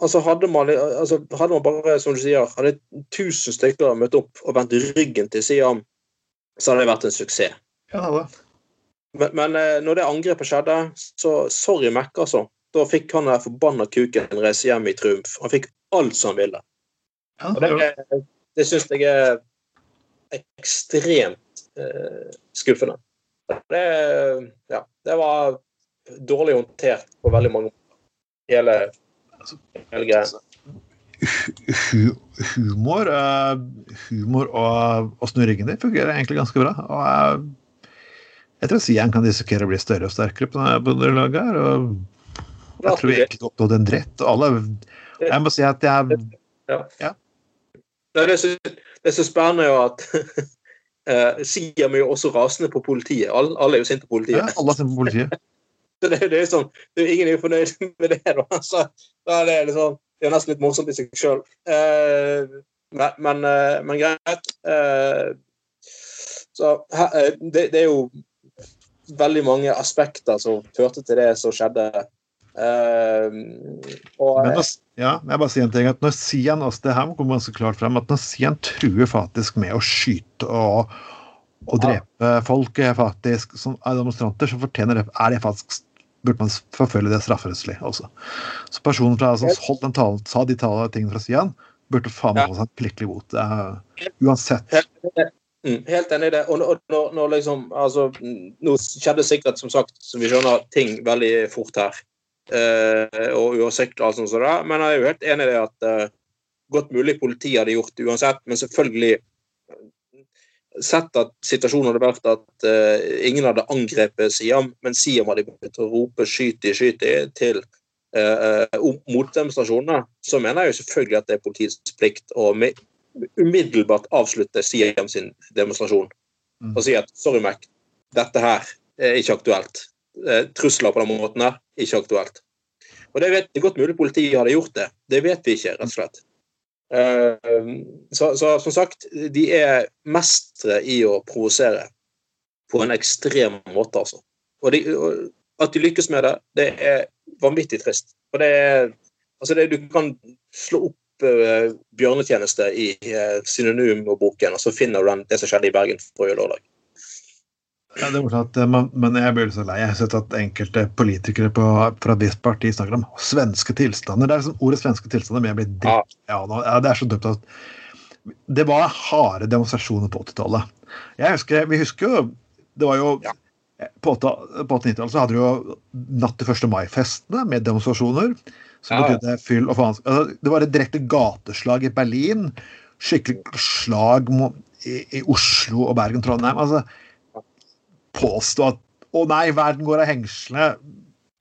altså hadde, man, altså hadde man bare, som du sier, hadde 1000 stykker møtt opp og vendt ryggen til Siam, så hadde det vært en suksess. Ja, det det. Men, men eh, når det angrepet skjedde, så sorry Mac, altså. Da fikk han den forbanna kuken reise hjem i triumf. Han fikk alt som han ville. Ja, det, det, det syns jeg er ekstremt eh, skuffende. Det, ja, det var dårlig håndtert på veldig mange måter hele, altså, hele greia. Altså, humor, uh, humor og snu ryggen din fungerer egentlig ganske bra. Og, uh, Jeg tror Sian kan risikere å bli større og sterkere på dette laget. her, og Jeg tror vi egentlig oppnådde en og alle Jeg må si at jeg ja. Det, er så, det er så spennende jo at uh, Siam er jo også rasende på politiet. Alle, alle er jo sinte på politiet. Ja, alle er sinte på politiet. det, det, er jo sånn, det er ingen er fornøyd med det. da, så, da er det, liksom, det er nesten litt morsomt i seg sjøl. Uh, men, men, uh, men, greit. så det, det er jo veldig mange aspekter som førte til det som skjedde. Uh, og, Men ja, jeg bare sier en ting, at når Sian også, det her kommer ganske klart frem, at når Sian truer faktisk med å skyte og, og drepe ja. folk faktisk, som er demonstranter, så fortjener det, er det faktisk burde man forfølge det strafferettslig også. Så personen fra, som holdt den talen, sa de tingene fra Sian, burde faen meg få seg en pliktlig bot. Uansett. Mm, helt enig i det. Og når, når liksom, altså, nå skjedde sikkert, som sagt, som vi skjønner, ting veldig fort her. Eh, og uoversiktlig, altså, sånn det, men jeg er jo helt enig i det at eh, godt mulig politiet hadde gjort det uansett, men selvfølgelig Sett at situasjonen hadde vært at uh, ingen hadde angrepet Siam, men Siam hadde begynt å rope 'skyt i, skyt i' til uh, uh, motdemonstrasjonene, så mener jeg jo selvfølgelig at det er politiets plikt å umiddelbart avslutte Siam sin demonstrasjon mm. og si at sorry, Mac, dette her er ikke aktuelt. Eh, trusler på den måten her, ikke aktuelt. Og Det vet det godt mulig politiet hadde gjort det. Det vet vi ikke, rett og slett. Uh, så, så, som sagt, de er mestere i å provosere på en ekstrem måte, altså. Og, de, og, at de lykkes med det, det er vanvittig trist. Og det er Altså, det, du kan slå opp uh, bjørnetjeneste i uh, synonymboken, og så finner du den, det som skjedde i Bergen forrige lørdag. Ja, det er morsomt, eh, men jeg blir så lei. Jeg har sett at enkelte politikere på, fra ditt parti snakker om svenske tilstander. Det er liksom Ordet svenske tilstander men jeg blir dritt. Ja, ja, det er så dumt at Det var harde demonstrasjoner på 80-tallet. Vi husker jo Det var jo ja. På 80-tallet så hadde du jo natt til 1. mai-festene med demonstrasjoner. Som betydde fyll og faen. Altså, det var et direkte gateslag i Berlin. Skikkelig slag i, i Oslo og Bergen, Trondheim. Altså, påstå at å nei, verden går av hengslene.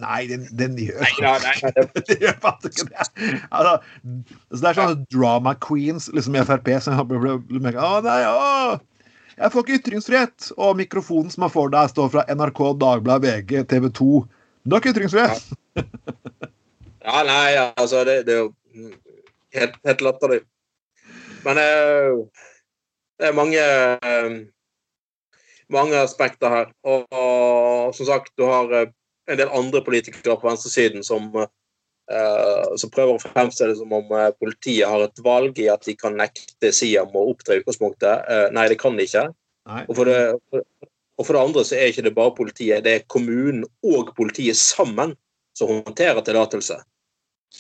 Nei, den, den gjør nei, det gjør faktisk ikke det. Altså, så det er sånne drama queens liksom i Frp som blir Å nei, å! Jeg får ikke ytringsfrihet! Og mikrofonen som er får deg, står fra NRK, Dagbladet, VG, TV 2. Du har ikke ytringsfrihet! Ja, nei, altså det, det er jo helt, helt latterlig. Men uh, det er mange uh, mange aspekter her. Og, og, som sagt, du har uh, en del andre politikere på venstresiden som, som prøver å fremstille det som om politiet har et valg i at de kan nekte Siam å opptre i utgangspunktet. nei, det kan de ikke. Og for det, og for det andre så er ikke det bare politiet, det er kommunen og politiet sammen som håndterer tillatelse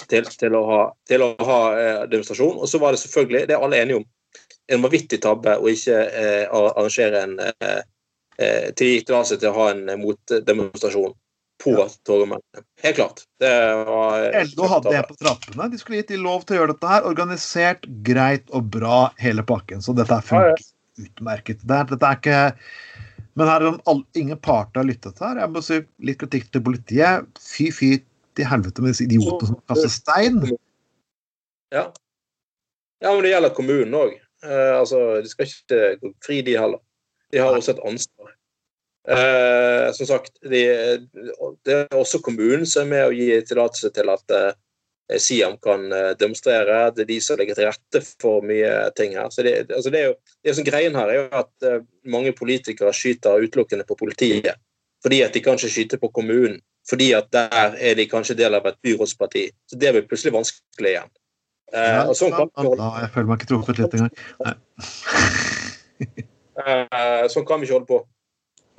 til, til, å ha, til å ha eh, demonstrasjon. Og så var det selvfølgelig, det er alle enige om, en vanvittig tabbe å ikke eh, arrangere en eh, eh tillatelse til å ha en motdemonstrasjon på ja. Torgallmenn. Helt klart. Det var LO hadde det på trappene. De skulle gitt de lov til å gjøre dette her. Organisert, greit og bra, hele pakken. Så dette funker ja, ja. utmerket. Dette er ikke men her er ingen parter har lyttet her. Jeg må si litt kritikk til politiet. Fy, fy til helvete med disse idiotene som kaster stein. Ja. ja, men det gjelder kommunen òg. Eh, altså, de skal ikke gå fri, de heller. De har også et ansvar. Eh, som sagt, de, det er også kommunen som er med å gi tillatelse til at eh, Siam kan eh, demonstrere. Det er de som legger til rette for mye ting her. Så det, altså det er jo, det som Greien her er jo at eh, mange politikere skyter utelukkende på politiet. Fordi at de kan ikke skyte på kommunen. Fordi at der er de kanskje del av et byrådsparti. Så det blir plutselig vanskelig igjen. Eh, og sånn kan holde... Jeg føler meg ikke truffet litt engang. eh, sånn kan vi ikke holde på.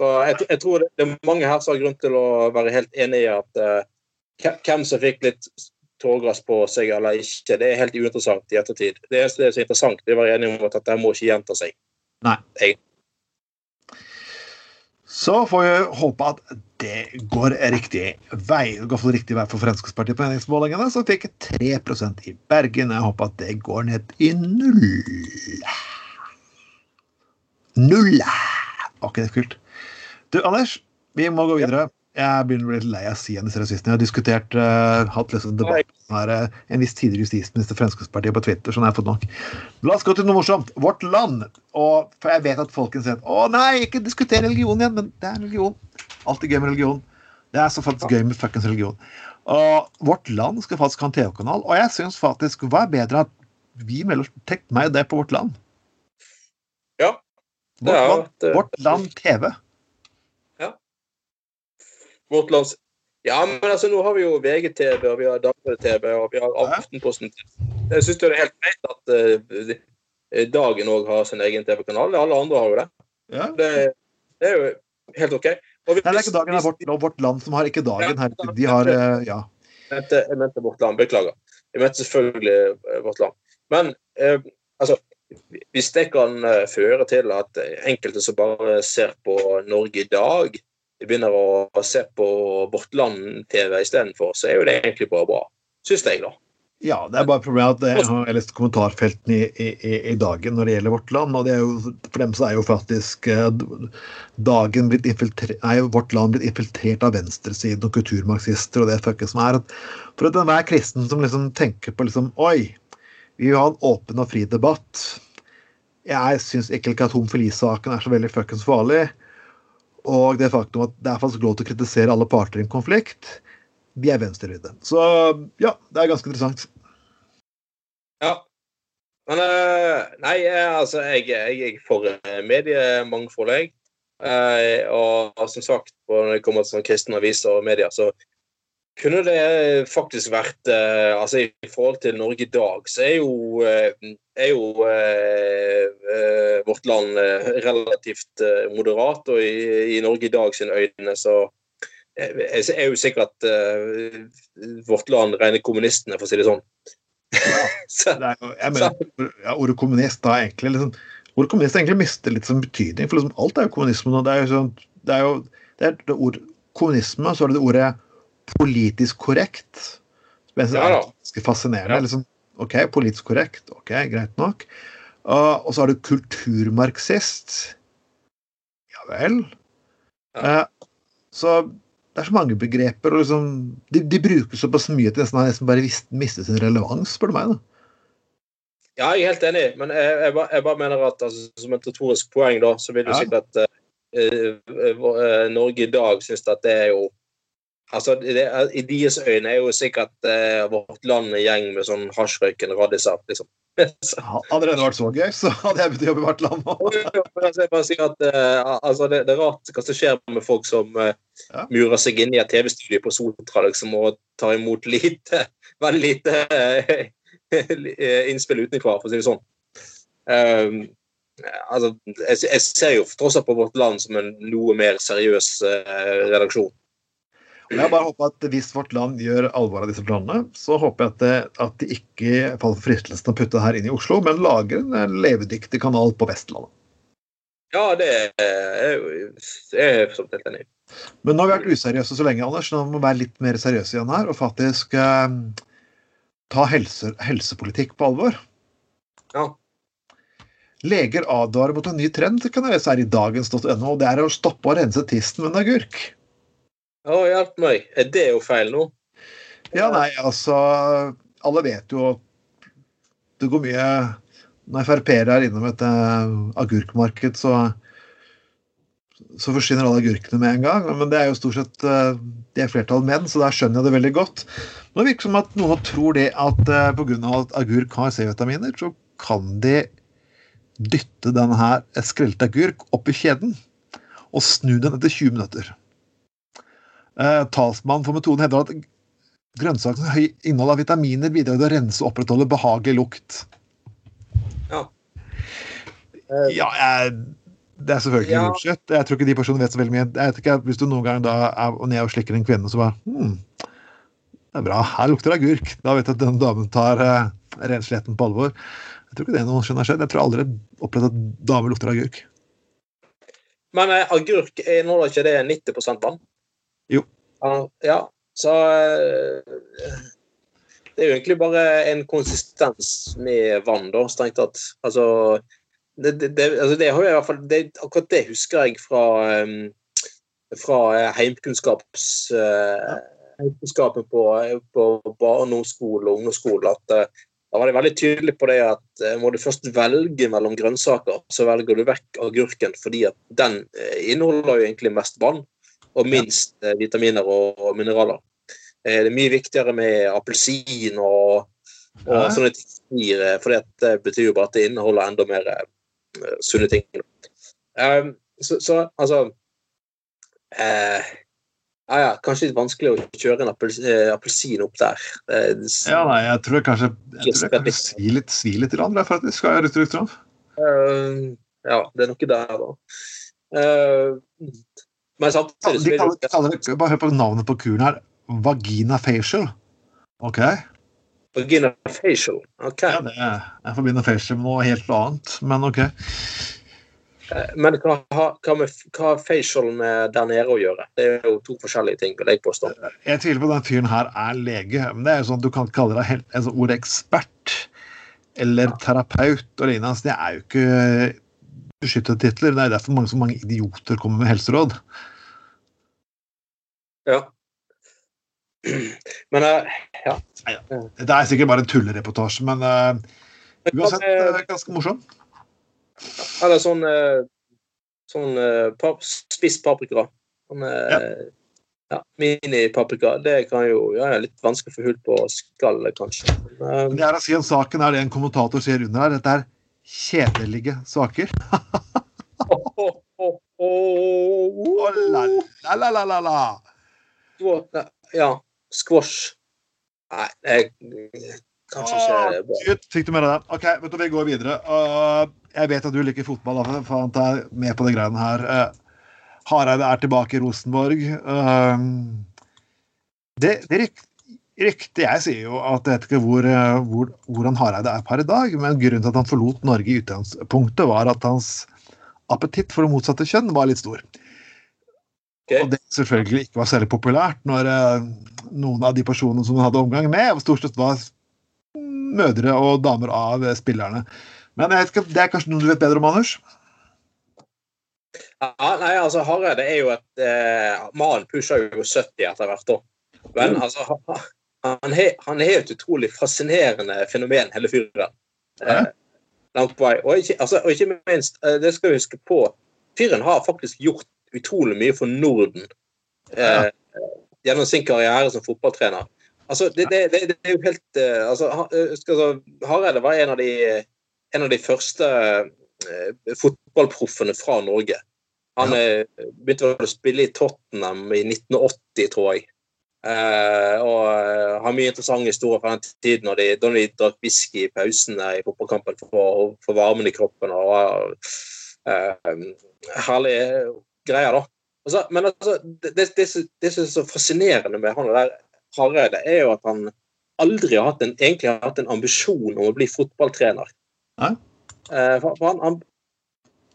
Jeg, jeg, tror det er mange her som har grunn til å være helt enig i at uh, hvem som fikk litt tåregass på seg eller ikke, det er helt uinteressant i ettertid. Det eneste som er interessant, det er å være enige om at dette må ikke gjenta seg. Nei. Jeg. Så får vi håpe at det går riktig vei. Det går for riktig vei for Fremskrittspartiet på meningsmålingene, som fikk 3% i Bergen. Jeg håper at det går ned i null. Null! Var ikke det kult? Du, Anders, vi må gå videre. Jeg begynner å bli litt lei av å si disse rasistene. Jeg har diskutert, uh, hatt liksom debatt med uh, en viss tidligere justisminister Fremskrittspartiet på Twitter, sånn har jeg fått nok. La oss gå til noe morsomt. Vårt Land. Og, for jeg vet at folkens sier å nei, ikke diskuter religion igjen, men det er religion. Alltid gøy med religion. Det er så faktisk gøy med fuckings religion. Og Vårt Land skal faktisk ha en TV-kanal, og jeg syns faktisk Hva er bedre at vi melder Tenk meg det på Vårt Land. Ja. Vårt, Ja, det- vårt land TV. Vårt lands Ja, men altså, nå har vi jo VGTV, og vi har Dagbladet-TV, og vi har Aftenposten. Jeg syns det er helt greit at uh, Dagen òg har sin egen TV-kanal. Alle andre har jo det. Ja. Det, det er jo helt OK. Og Nei, det er ikke dagen, det er vårt, vårt land som har ikke dagen. her. de har uh, Ja. Jeg mente, jeg mente Vårt Land. Beklager. Jeg mente selvfølgelig eh, Vårt Land. Men eh, altså Hvis det kan eh, føre til at enkelte som bare ser på Norge i dag, begynner å se på Vårt Land-TV istedenfor, så er jo det egentlig bare bra. Syns jeg, da. Ja, det er bare problemet at jeg har lest kommentarfeltene i, i, i, dagen når det gjelder vårt land. og er jo, For dem så er jo faktisk eh, dagen blitt infiltrert, nei, vårt land blitt infiltrert av venstresiden og kulturmarxister og det fucket som er. For at enhver kristen som liksom tenker på liksom Oi, vi vil ha en åpen og fri debatt. Jeg syns ikke at homofilisaken er så veldig fuckings farlig. Og det faktum at det er faktisk lov til å kritisere alle parter i en konflikt, de er venstrevridde. Så ja, det er ganske interessant. Ja. Men eh, nei, eh, altså, jeg, jeg er for eh, mediemangfold, jeg. Og, og som sagt, når det kommer til sånn kristne aviser og medier, så kunne det faktisk vært eh, Altså, i forhold til Norge i dag, så er jo, eh, er jo eh, eh, vårt land relativt moderat, og i, i Norge i dag sine øyne så er jo sikkert eh, vårt land rene kommunistene, for å si det sånn. Ja, Det jo, jeg mener, ja, Ordet kommunist da egentlig liksom, ordet kommunist egentlig mister litt sånn betydning. For liksom, alt er jo kommunisme nå. Det er jo sånn, det er jo det er det ord, kommunisme, så er det det ordet politisk korrekt. Som jeg syns er ganske fascinerende. Ja. Liksom, OK, politisk korrekt. OK, greit nok. Og- og så har du kulturmarxist. Ja vel. Eh, så det er så mange begreper, og liksom, de, de brukes såpass mye at de nesten, nesten bare mistet sin relevans, spør du meg. da. Ja, jeg er helt enig, men jeg, jeg, bare, jeg bare mener at altså, som et retorisk poeng, da, så vil jo Ja. sikkert at uh, uh, eh, Norge i dag synes at det er jo Altså, det, I deres øyne er jo sikkert eh, vårt land en gjeng med sånn hasjrøykende radiser. liksom. Så- Hadde det vært så gøy, så hadde jeg begynt å jobbe i hvert land. Altså, sier at eh, altså, det, det er rart hva som skjer med folk som eh, Ja. murer seg inn i et TV-studio på Sotra liksom, og tar imot lite, veldig lite eh, innspill utenfra, for å si det sånn. Um, altså, jeg, jeg ser jo tross alt på Vårt Land som en noe mer seriøs eh, redaksjon. Jeg bare håper at Hvis vårt land gjør alvor av disse planene, så håper jeg at, det, at de ikke faller for fristelsen å putte det her inn i Oslo, men lager en levedyktig kanal på Vestlandet. Ja, det er jeg for så vidt helt enig i. Men nå har vi vært useriøse så lenge, Anders. Nå må vi være litt mer seriøse igjen her og faktisk eh, ta helse, helsepolitikk på alvor. Ja. Leger advarer mot en ny trend, kan jeg lese her i dagens.no, det er å stoppe å rense tissen med en agurk. Å, hjelp meg. Er det jo feil nå? Ja, nei, altså Alle vet jo at det går mye Når Frp-ere er innom et uh, agurkmarked, så så forsvinner alle agurkene med en gang. Men det er jo stort sett uh, det er flertall menn, så der skjønner jeg det veldig godt. Men det virker som at noen tror det at uh, pga. at agurk har C-vitaminer, så kan de dytte denne skrelte agurk opp i kjeden og snu den etter 20 minutter. Eh, talsmannen for metoden hevder at grønnsakens høye innhold av vitaminer bidrar til å rense og opprettholde behagelig lukt. Ja. Eh, Ja, jeg, det er selvfølgelig Ja. bullshit. Jeg tror ikke de personene vet så veldig mye. Jeg vet ikke, Hvis du noen gang da er ned og slikker en kvinne, så bare hm, Det er bra, her lukter det agurk. Da vet du at den damen tar uh, rensligheten på alvor. Jeg tror ikke det noen har skjedd. Jeg tror aldri jeg har opplevd at damer lukter agurk. Men eh, agurk inneholder ikke det 90% vann? Jo. Ja, ja. så eh, Det er jo egentlig bare en konsistens med vann, da, strengt tatt. Altså det, det, altså det har jeg i hvert fall Akkurat det husker jeg fra um, fra heimkunnskaps, heimkunnskapen på, på barneskole og ungdomsskole at da var de veldig tydelige på det at må du først velge mellom grønnsaker, så velger du vekk agurken fordi at den inneholder jo egentlig mest vann og minst vitaminer og mineraler. Det er mye viktigere med appelsin og, og ja. sånne ting. For det betyr jo bare at det inneholder enda mer sunne ting. Um, så, så, altså uh, ja, ja, Kanskje litt vanskelig å kjøre en eh, appelsin opp der. ja, nei, jeg tror kanskje jeg tror jeg kanskje svir litt, svi litt rann, faktisk. Skal jeg rytte rykter om? Uh, ja, det er noe der, da. Uh, men sant, ja, de kaller, de kaller det, Bare hør på navnet på kuren her. Vagina facial. OK? Vagina facial. OK. Ja, det jeg forbinder facial med noe helt annet, men OK. Eh, men hva, har facial med der nede å gjøre? Det er jo to forskjellige ting. vil Jeg påstå. Jeg tviler på at den fyren her er lege. men det er jo sånn at Du kan kalle deg helt, altså ordet ekspert eller terapeut og lignende. Altså, det er jo ikke beskyttede titler. Det er derfor mange, så mange idioter kommer med helseråd. Ja. Men uh, ja. Det er sikkert bare en tullereportasje, men uh, uansett uh, ganske morsom. Eller sånn, sånn uh, spist paprika. Sånn, ja. ja Minipaprika. Det kan jo ja, litt vanskelig å få hull på skallet, kanskje. Men, det er å si om saken er det en kommentator ser under her. Dette er kjedelige saker. oh, oh, oh, oh. la, la, la, la, la. Ja squash Nei, jeg kanskje ikke bra. Fikk du med deg det? OK, vet du, vi går videre. Uh, jeg vet at du liker fotball, for han er med på de greiene her. Uh, Hareide er tilbake i Rosenborg. Uh, det, det ryktet jeg sier jo at jeg vet ikke hvor, hvor, hvordan Hareide er per i dag, men grunnen til at han forlot Norge i utgangspunktet, var at hans appetitt for det motsatte kjønn var litt stor. Okay. Og det selvfølgelig ikke var særlig populært når uh, noen av de personene som hun hadde omgang med, stort sett var mødre og damer av spillerne. Men jeg vet ikke, det er kanskje noe du vet bedre om, Anders? Ja, nei, altså Hareide er jo et eh, Mannen pusher jo 70 etter hvert år. Men mm. altså, han, he, han er et utrolig fascinerende fenomen, hele fyren. Eh. Og altså, og ikke minst, eh, det skal vi huske på, fyren har faktisk gjort utrolig mye for Norden eh, gjennom sin karriere som fotballtrener. Altså, det, det, det, det er jo helt eh, altså, altså, Hareide var en av de, en av de første eh, fotballproffene fra Norge. Han ja. uh, begynte å spille i Tottenham i 1980, tror jeg. og har mye interessante historier fra den tiden når de, da de drakk whisky i pausene i fotballkampen for, for varmen i kroppen. og Herlige greier, da. Altså, men altså, det, det, det, det, som er så fascinerende med han der Hareide, er jo at han aldri har hatt en, egentlig har hatt en ambisjon om å bli fotballtrener. Eh, for, for han, han,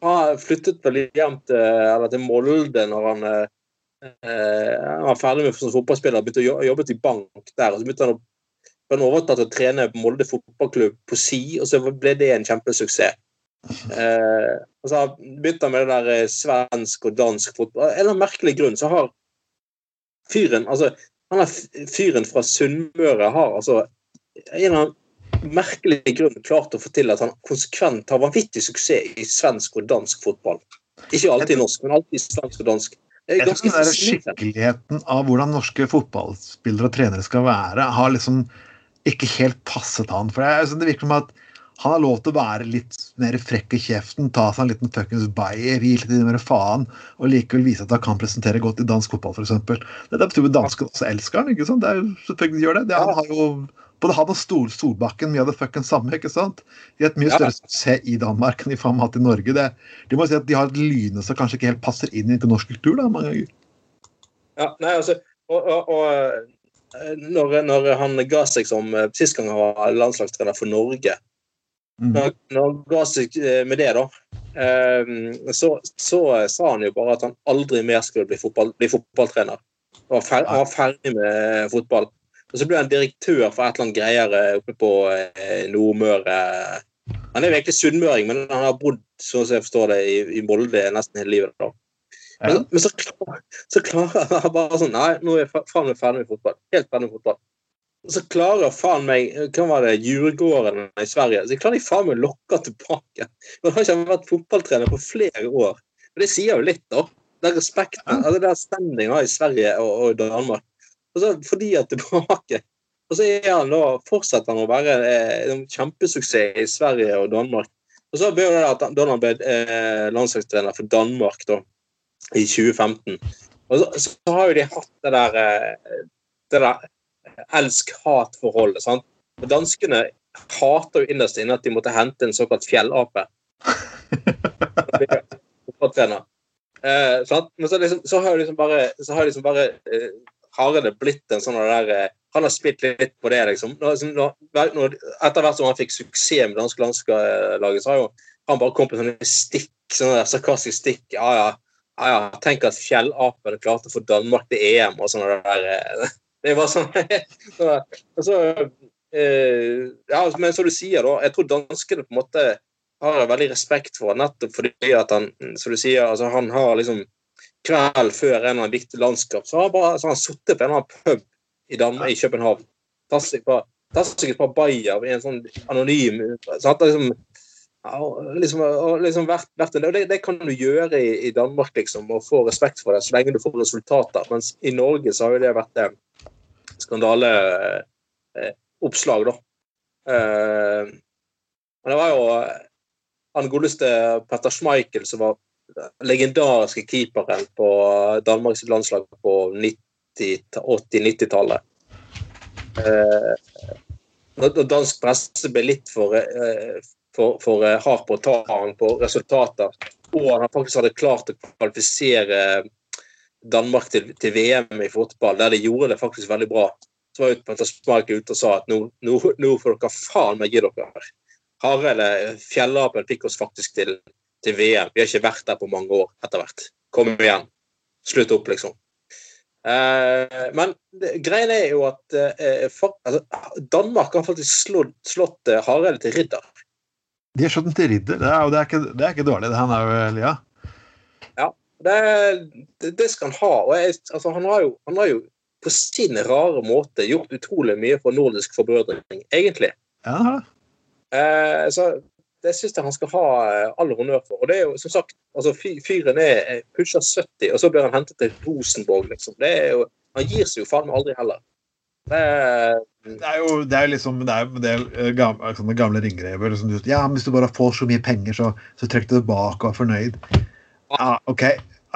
han, flyttet vel hjem til, eller til Molde når han, eh, han var ferdig med som fotballspiller begynte å jobbe i bank der. og så begynte han å han overtatt å trene på Molde fotballklubb på si, og så ble det en kjempesuksess. Eh, og så begynte han med det der eh, svensk og dansk fotball. En eller annen merkelig grunn så har fyren altså han er fyren fra Sunnmøre har altså en eller annen merkelig grunn klart å få til at han konsekvent har vanvittig suksess i svensk og dansk fotball. Ikke alltid norsk, men alltid svensk og dansk. Jeg tror den skikkeligheten av hvordan norske fotballspillere og trenere skal være, har liksom ikke helt passet han. For det, altså, det virker som at han har lov til å være litt mer frekk i kjeften, ta seg en liten fuckings bayer, gi litt mer faen, og likevel vise at han kan presentere godt i dansk fotball, f.eks. Det betyr jo dansken også elsker han, ikke sant? Det er jo selvfølgelig gjør det. det han har jo både han og Stol Solbakken mye av det fuckings samme. ikke sant? De har et mye større suksess i Danmark enn de har hatt i Norge. Det, de må si at de har et lyne som kanskje ikke helt passer inn i norsk kultur. da, mange ganger. Ja, nei, altså, og, og, og eh, når, når, han ga seg som eh, Sist gang han var landslagstrener for Norge. Når han ga seg eh, med det, da, ehm, så, så, sa han jo bare at han aldri mer skulle bli, fotball, bli fotballtrener. Han var, ferdig, han var, ferdig, med fotball. Og så ble han direktør for et eller annet greier eh, oppe på eh, Nordmøre. Han er jo egentlig sunnmøring, men han har bodd sånn som jeg forstår det, i, i Molde nesten hele livet. da. Men, men så, klar, så klarer han bare sånn Nei, nå er jeg ferdig med fotball. Helt ferdig med fotball. Så klarer faen meg Hva var det, Djurgården i Sverige? Så klarer de faen meg å lokke tilbake. han har ikke vært fotballtrener på flere år. Og det sier jo litt, da. Den respekten, altså den standingen har i Sverige og, og Danmark. Og så fordi er tilbake. Og så er han da, fortsetter han å være eh, en kjempesuksess i Sverige og Danmark. Og så ble det at han ble eh, landslagstrener for Danmark da, i 2015. Og så, så har jo de hatt det der, eh, det der elsk-hat-forholdet. sant? Og Danskene hater jo innerst inne at de måtte hente en såkalt fjellape. Eh, sant? Men så, liksom, så har liksom bare, så har liksom bare eh, Hareide blitt en sånn der eh, Han har spilt litt på det, liksom. Når, når, når, etter hvert som han fikk suksess med danske landslaget, så har jo han bare kommet med sånne stikk, sånne der sarkastiske stikk. Ja, ja. ja, ja. Tenk at fjellapene klarte å få Danmark til EM og sånne der eh, Det var sånn så, så, eh, Ja, men som du sier, da. Jeg tror danskene på en måte har jeg veldig respekt for, nettopp fordi at han som du sier, altså han har liksom Kveld før en eller annen viktig landskap, så har han bare så han sittet på en eller annen pub i, Danmark, i København. Tatt seg et par- bayer i en sånn anonym så han liksom, liksom, liksom vært, vært og det, det kan du gjøre i, i Danmark, liksom, og få respekt for det, så lenge du får resultater. Mens i Norge så har jo det vært skandaleoppslag, da. Eh, men det var jo eh, han godeste Petter Schmeichel som var legendariske keeperen på Danmarks landslag på 80-90-tallet. Eh, når dansk presse ble litt for, eh, for, for eh, hard på å ta han på resultater, og han faktisk hadde klart å kvalifisere Danmark til, til VM i fotball, der de gjorde det faktisk veldig bra, så var jo Petter Schmeichel ute og sa at nå, nå, nå får dere faen meg gi dere her. Hareide, fjellapen, fikk oss faktisk til, til VM. Vi har ikke vært der på mange år etter hvert. Kom igjen. Slutt opp, liksom. Eh, men greia er jo at eh, for, altså, Danmark har faktisk slått, slått eh, Hareide til ridder. De har slått den til ridder. Det er, det er, ikke, det er ikke dårlig. Han er jo ja. Det, det, det skal han ha. Og jeg, altså, han, har jo, han har jo på sin rare måte gjort utrolig mye for nordisk forbrødring, egentlig. det. Eh, så det syns jeg han skal ha eh, all honnør for. Og det er jo som sagt, altså Fyren er er pusher 70, og så blir han hentet til Rosenborg, liksom. Det er jo, han gir seg jo faen meg aldri heller. Det er, Det er jo det er liksom det er en del eh, gamle, gamle ringrever. Liksom, ja, men hvis du bare får så mye penger, så, så trekk du tilbake og er fornøyd. Ja, OK.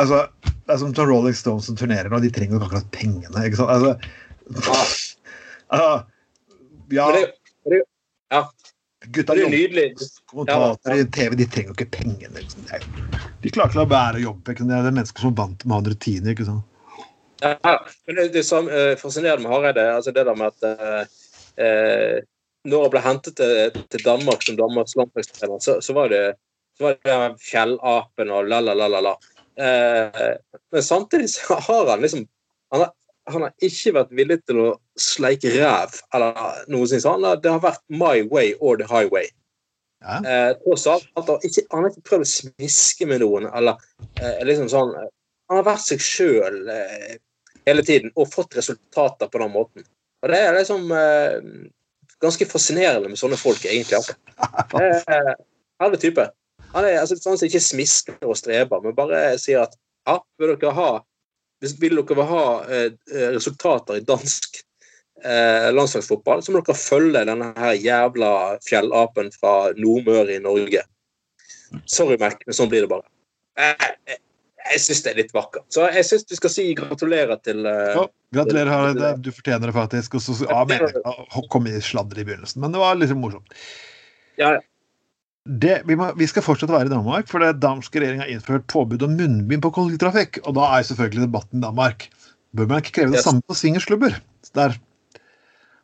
Altså, det er som som Rolling Stones som turnerer nå. De trenger jo ikke akkurat pengene. ikke sant? Altså, altså Ja, det, gutta det er jo nydelig. I TV de trenger jo ikke pengene. Liksom. De klarer ikke å bære jobben. Det er mennesker som er vant med å ha en rutine. ikke sant? Ja, men det, det som uh, fascinerende med Hareide, altså det der med at uh, uh, når han ble hentet til, til Danmark som Danmarks landslagstrener, så, så var det så var det fjellapen og la-la-la-la. Eh, men samtidig så har han liksom han har, han har ikke vært villig til å sleike ræv eller noe sånt. Han har, det har vært my way or the highway. Ja. Eh, tross alt, han, ikke, han har ikke prøvd å smiske med noen. eller eh, liksom sånn, eh, Han har vært seg sjøl eh, hele tiden og fått resultater på den måten. Og Det er liksom eh, ganske fascinerende med sånne folk, egentlig. Altså. Er Herlig type. Han er altså, sånn som ikke smisker og streber, men bare sier at ja, vil dere ha hvis vil dere ha eh, resultater i dansk eh, landslagsfotball, så må dere følge denne her jævla fjellapen fra Nordmøre i Norge. Sorry, Mac, men sånn blir det bare. Jeg, jeg, jeg syns det er litt vakkert. Så jeg syns du skal si gratulerer til eh, Ja, gratulerer, Harald. Du fortjener det faktisk. Og så ja, jeg, kom i sladder i begynnelsen, men det var liksom morsomt. Ja, ja. Det, vi, må, vi skal fortsatt være i Danmark, for det danske regjeringen har innført påbud om munnbind på kollektivtrafikk. Og da er selvfølgelig debatten i Danmark. Bør man ikke kreve det Yes. samme på swingersklubber? Der,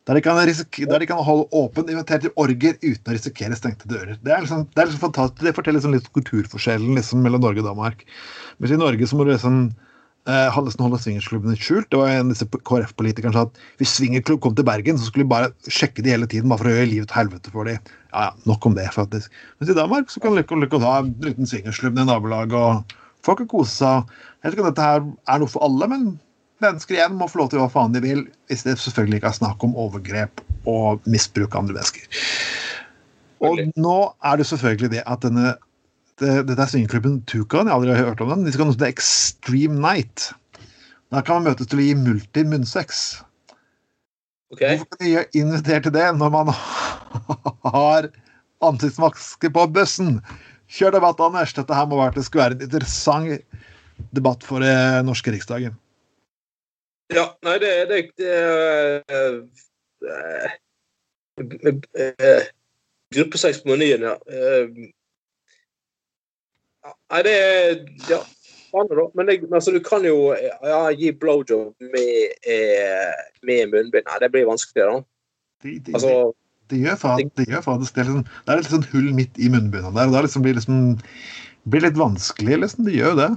der, de kan der de kan holde åpent invitert til orger uten å risikere stengte dører. Det er liksom, det er liksom fantastisk. Det forteller liksom litt kulturforskjellen liksom, mellom Norge og Danmark. Mens i Norge så må du liksom eh, holde, nesten holdt swingersklubbene skjult. Det var en av disse KrF-politikerne som sa at hvis swingerklubb kom til Bergen, så skulle de bare sjekke de hele tiden bare for å gjøre livet til helvete for dem. Ja, ja, nok om det, faktisk. Mens i Danmark så kan du lykke like å ha en liten swingersklubb i nabolaget og Folk kan kose seg. Jeg vet ikke om dette her er noe for alle, men mennesker igjen må få lov til hva faen de vil, hvis det selvfølgelig ikke er snakk om overgrep og misbruk av andre mennesker. Og nå er det selvfølgelig det at denne dette er swingerklubben Tukan, jeg har aldri hørt om den. De skal ha noe som heter Extreme Night. Der kan man møtes til å gi multi-munnsex. Okay. Hvorfor kan de invitere til det når man har ansiktsmaske på bussen? Kjør debatt, Anders. Dette her må være, det skulle være en interessant debatt for eh, norske riksdagen. Ja, nei, det, det, det, det uh, Gruppesex på menyen, ja. Uh, Nei, det er Ja. Men det, altså, du kan jo ja, gi blowjob med, eh, med munnbind. Nei, det blir vanskelig, da. Det, de, Altså, gjør faen, de gjør faen. Det, er liksom, det er litt sånn hull midt i munnbindene der, og Det liksom blir liksom blir litt vanskelig, liksom. Det gjør jo det.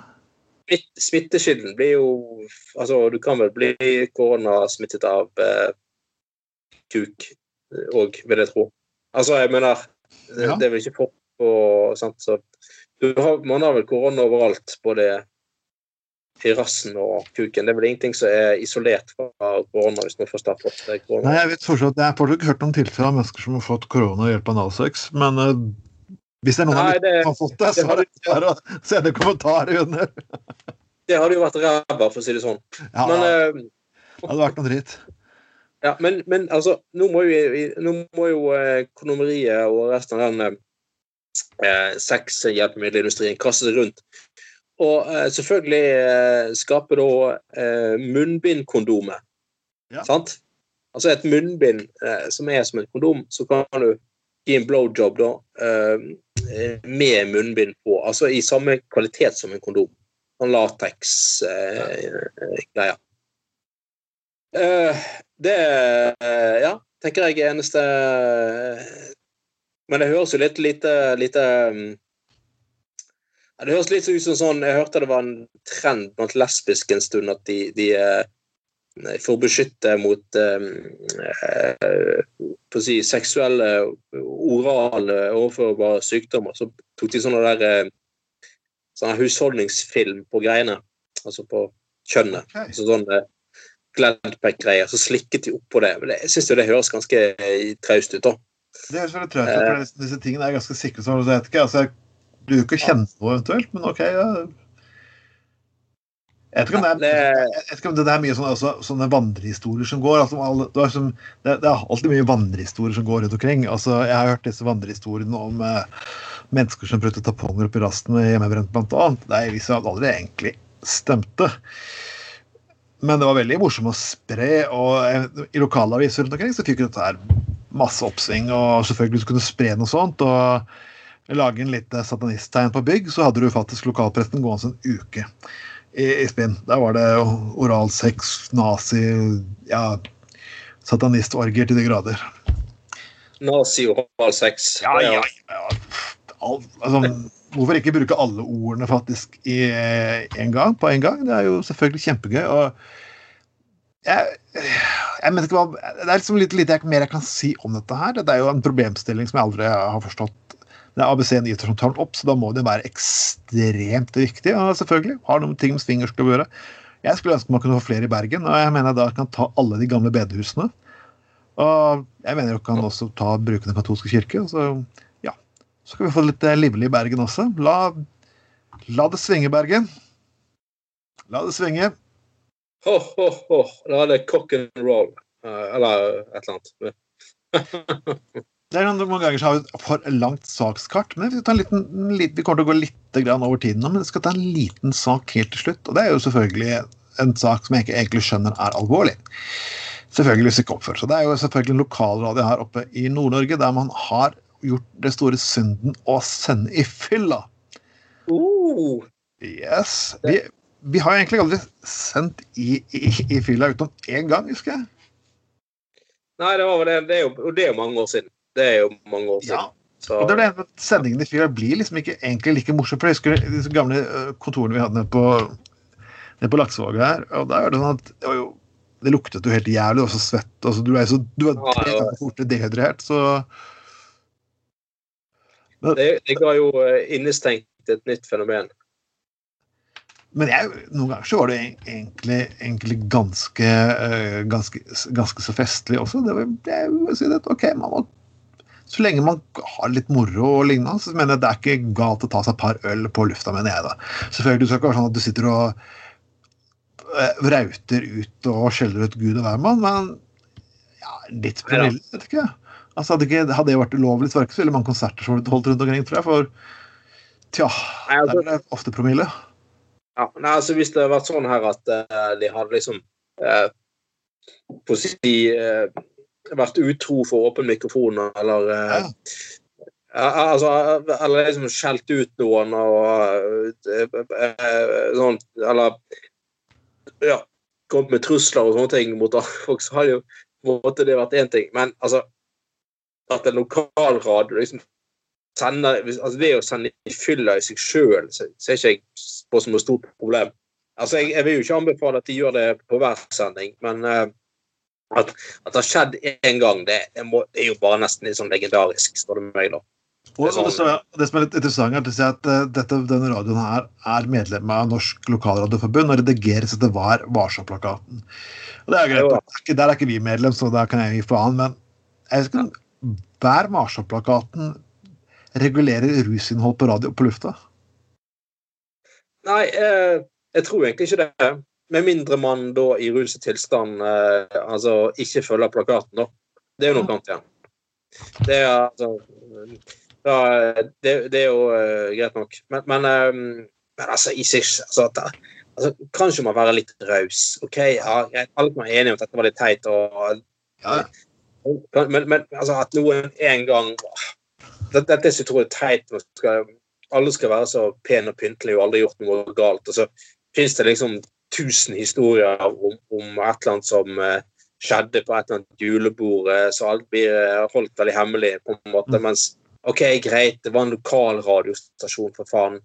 smitt- smittekilden blir jo Altså, du kan vel bli koronasmittet av eh, kuk òg, vil jeg tro. Altså, jeg mener Det, Ja. det er vel ikke for på sant, så har, Man har vel korona overalt, både i rassen og kuken. Det er vel ingenting som er isolert fra korona, hvis man først har fått korona. Nei, jeg vet fortsatt, jeg har fortsatt hørt om tilfeller av mennesker som har fått korona ved hjelp av Nalsex, men uh, hvis det er noen Nei, det- som har fått det, så er det bare å sende kommentarer under. Det hadde jo vært ræva, for å si det sånn. Ja, Men, det eh, hadde vært noe dritt. Ja, men, men altså, nå må jo, nå må jo eh, og resten av den eh, sexhjelpemiddelindustrien kaste seg rundt. Og eh, selvfølgelig eh, skaper da eh, munnbindkondomet. Ja. Sant? Altså et munnbind eh, som er som et kondom, så kan du gi en blowjob da eh, med munnbind på. Altså i samme kvalitet som en kondom. Sånn lateks-greier. Eh, det eh, ja, tenker jeg er eneste Men det høres jo litt lite, lite mm, Det høres litt ut som sånn Jeg hørte det var en trend blant lesbiske en stund at de, de eh, for å beskytte mot eh, eh, på å si, seksuelle, orale, overførbare sykdommer, så tok de sånne der eh, sånne husholdningsfilm på greiene. Altså på kjønnet. Okay. Altså sånne Gladpack-greier. Så slikket de opp på det. Men det, jeg syns jo det høres ganske eh, traust ut, da. Det høres veldig traust ut, for disse- disse tingene er ganske sikre så jeg vet ikke, altså, jeg du vil ikke kjenne noe eventuelt, men OK. Ja. Jeg vet ikke om det er, ikke om det er mye sånne, altså, sånne vandrehistorier som går. Altså, alle, det, er som, det, det er alltid mye vandrehistorier som går rundt omkring. Altså, jeg har hørt disse vandrehistoriene om eh, mennesker som brukte tamponger oppi rasten med hjemmebrent, blant annet. Det er viser aldri egentlig stemte. Men det var veldig morsomt å spre, og eh, i lokalaviser rundt omkring så fikk dette her masse oppsving, og selvfølgelig hvis du kunne spre noe sånt. og lage en lite satanisttegn på bygg, så hadde du faktisk lokalpresten gående en uke i, i spinn. Der var det oralsex, nazi, ja Satanistorgier til de grader. Nazi og oral. Ja, ja, ja. All, altså, hvorfor ikke bruke alle ordene faktisk i en gang, på en gang? Det er jo selvfølgelig kjempegøy. og jeg, jeg ikke hva, Det er liksom litt lite jeg, mer jeg kan si om dette her. Det er jo en problemstilling som jeg aldri har forstått. Det er ABC Nyheter som tar den opp, så da må det være ekstremt viktig. Ja, selvfølgelig har noen ting med swingersklubb å gjøre. Jeg skulle ønske man kunne få flere i Bergen, og jeg mener jeg da kan ta alle de gamle bedehusene. Og jeg mener jo kan også ta bruke Den katolske kirke. Så, ja, så kan vi få litt eh, livlig i Bergen også. La, la det svinge, Bergen. La det svinge. Ho, ho, ho. Da er det cock and roll. Eh, eller et eller annet. Det er noen mange ganger så har vi for langt sakskart, men vi, liten, liten, vi kommer til å gå litt grann over tiden nå, men vi skal ta en liten sak helt til slutt. Og det er jo selvfølgelig en sak som jeg ikke egentlig skjønner er alvorlig. Selvfølgelig seg. Det er jo selvfølgelig en lokalradio her oppe i Nord-Norge der man har gjort det store synden å sende i fylla. Uh, Yes. Vi, vi har egentlig aldri sendt i, i, i fylla utenom én gang, husker jeg. nei, det, var vel det, det, er jo, det er jo mange år siden. Det er jo mange år siden. Ja. Så, Og det er det at Sendingen i fylla blir liksom ikke egentlig like morsom. For jeg husker de gamle kontorene vi hadde nede på, nede på Laksevåg her. og da er Det sånn at det, var jo, det luktet jo helt jævlig, og så svett. og så Du er så, du er tre ganger fortere dehydrert, så det, det ga jo eh, innestengt et nytt fenomen. Men jeg, noen ganger så var det egentlig, egentlig ganske, uh, ganske, ganske, så festlig også. Det var, jeg si det, ok, man må, Så lenge man har litt moro og lignende, så mener jeg det er ikke galt å ta seg et par øl på lufta, mener jeg da. Selvfølgelig, du skal ikke være sånn at du sitter og vrauter ut og skjeller ut Gud og hvermann, men ja, litt promille, vet ikke jeg. Altså, hadde, ikke, hadde det vært ulovlig, så var det ikke så veldig mange konserter som ble holdt rundt omkring, tror jeg. For tja, der er det ofte promille. Ja, nei, altså Hvis det hadde vært sånn her at uh, de hadde liksom uh, på å si uh, vært utro for åpen mikrofon, eller ja. altså, Eller liksom skjelt ut noen og sånn Eller ja, kommet med trusler og sånne ting mot folk, så hadde jo måtte det vært én ting. Men altså at en lokalradio liksom sender altså Det å sende i fylla i seg sjøl ser ikke jeg på som et stort problem. Altså, jeg, jeg, vil jo ikke anbefale at de gjør det på hver sending, men uh, at, at, det har skjedd én gang, det, det, må, det, er jo bare nesten litt sånn legendarisk, spør du meg, da. Det, sånn, det, som er litt interessant, er at, at uh, dette, denne radioen her er medlem av Norsk Lokalradioforbund og redigeres etter var varsom-plakaten. Og Det er greit. Der er ikke vi medlem, så der kan jeg gi faen, men jeg skal, hver Marshall-plakaten regulerer rusinnhold på radio på lufta? Nei, eh, jeg tror egentlig ikke det. Med mindre man da i ruset tilstand eh, altså ikke følger plakaten, da. Det er jo noe annet igjen. Det er altså da, det, det, er jo uh, greit nok. Men, men, um, men altså, i seg altså, altså, Kanskje man være litt raus. OK, ja, alle er enige om at dette var litt teit. og ja. Men, men altså, at noen en gang Dette det, det tror er teit. Skal, alle skal være så pene og pyntelige og aldri gjort noe galt. Og så fins det liksom tusen historier om, om, et eller annet som uh, skjedde på et eller annet julebord, uh, så alt blir uh, holdt veldig hemmelig. på en måte, mm. Mens OK, greit, det var en lokal radiostasjon, for faen.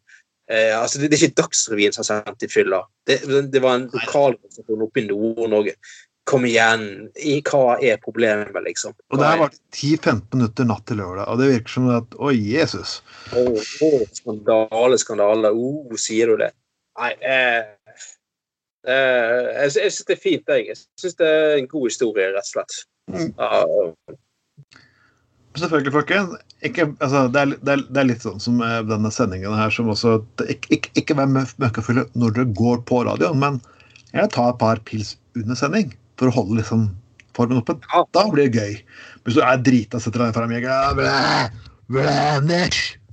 Eh, altså det, det, er ikke Dagsrevyen som har sendt i fylla. Det, det, var en lokalradiostasjon oppe i Nord-Norge. Kom igjen, hva er problemet, liksom? Og det har vært 10-15 minutter natt til lørdag, og det virker som at Å, Jesus. Å, oh, skandale, skandale. Oh, sier du det? Nei, eh, eh, jeg, jeg syns det er fint, jeg. Jeg syns det er en god historie, rett og slett. Mm. Uh, Selvfølgelig, folkens. Altså, det, det, det, er, litt sånn som denne sendingen her, som også Ikke, ikke, ikke vær møkkafulle når dere går på radioen, men jeg tar et par pils under sending for å holde liksom formen oppe. Da blir det gøy. Hvis du er drita og setter deg foran jegeren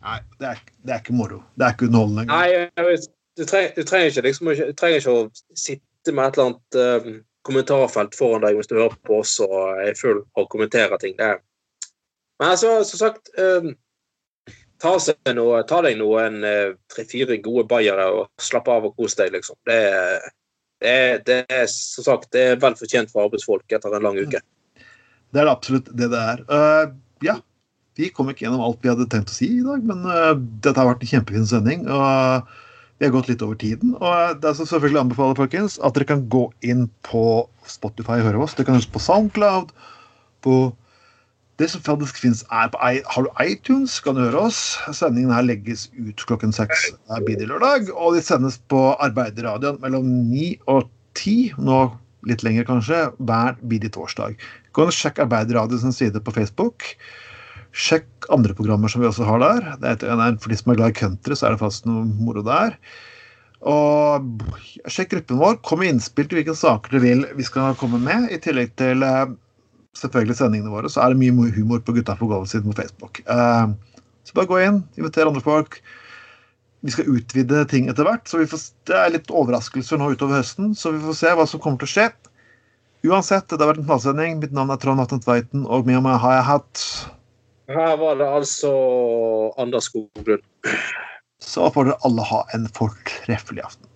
Nei, det er, det er, ikke moro. Det er ikke underholdende. Nei, du, treng, du, trenger ikke, liksom, du, trenger ikke, å sitte med et eller annet um, kommentarfelt foran deg hvis du hører på oss og er full og kommenterer ting. Det. Men altså, som sagt um, ta, noe, ta, deg noen uh, tre-fire gode bayere og slapp av og kos deg, liksom. Det er det, er som sagt, det er vel fortjent for arbeidsfolk etter en lang uke. Det er absolutt det det er. Uh, ja, vi kom ikke gjennom alt vi hadde tenkt å si i dag, men uh, dette har vært en kjempefin sending. og Vi har gått litt over tiden. og Det er så selvfølgelig anbefaler folkens, at dere kan gå inn på Spotify og høre oss. Dere kan huske på Soundcloud, på det som faktisk finnes er på Har du iTunes, kan du høre oss. Sendingen her legges ut klokken seks lørdag. Og de sendes på Arbeiderradioen mellom ni og ti, nå litt lenger kanskje, hver bidige torsdag. Gå og Sjekk Arbeiderradioens side på Facebook. Sjekk andre programmer som vi også har der. Det er, for de som er glad i country, så er det faktisk noe moro der. Og sjekk gruppen vår. Kom med innspill til hvilke saker du vil vi skal komme med, i tillegg til eh, selvfølgelig sendingene våre, så er det mye humor på Gutta på gulvet-siden på Facebook. Uh, så bare gå inn, inviter andre folk. Vi skal utvide ting etter hvert, så får, det er litt overraskelser nå utover høsten. Så vi får se hva som kommer til å skje. Uansett, det har vært en knallsending. Mitt navn er Trond Atten Tveiten, og med meg har jeg hatt Her var det altså Anders Skoglund. Så får dere alle ha en fortreffelig aften.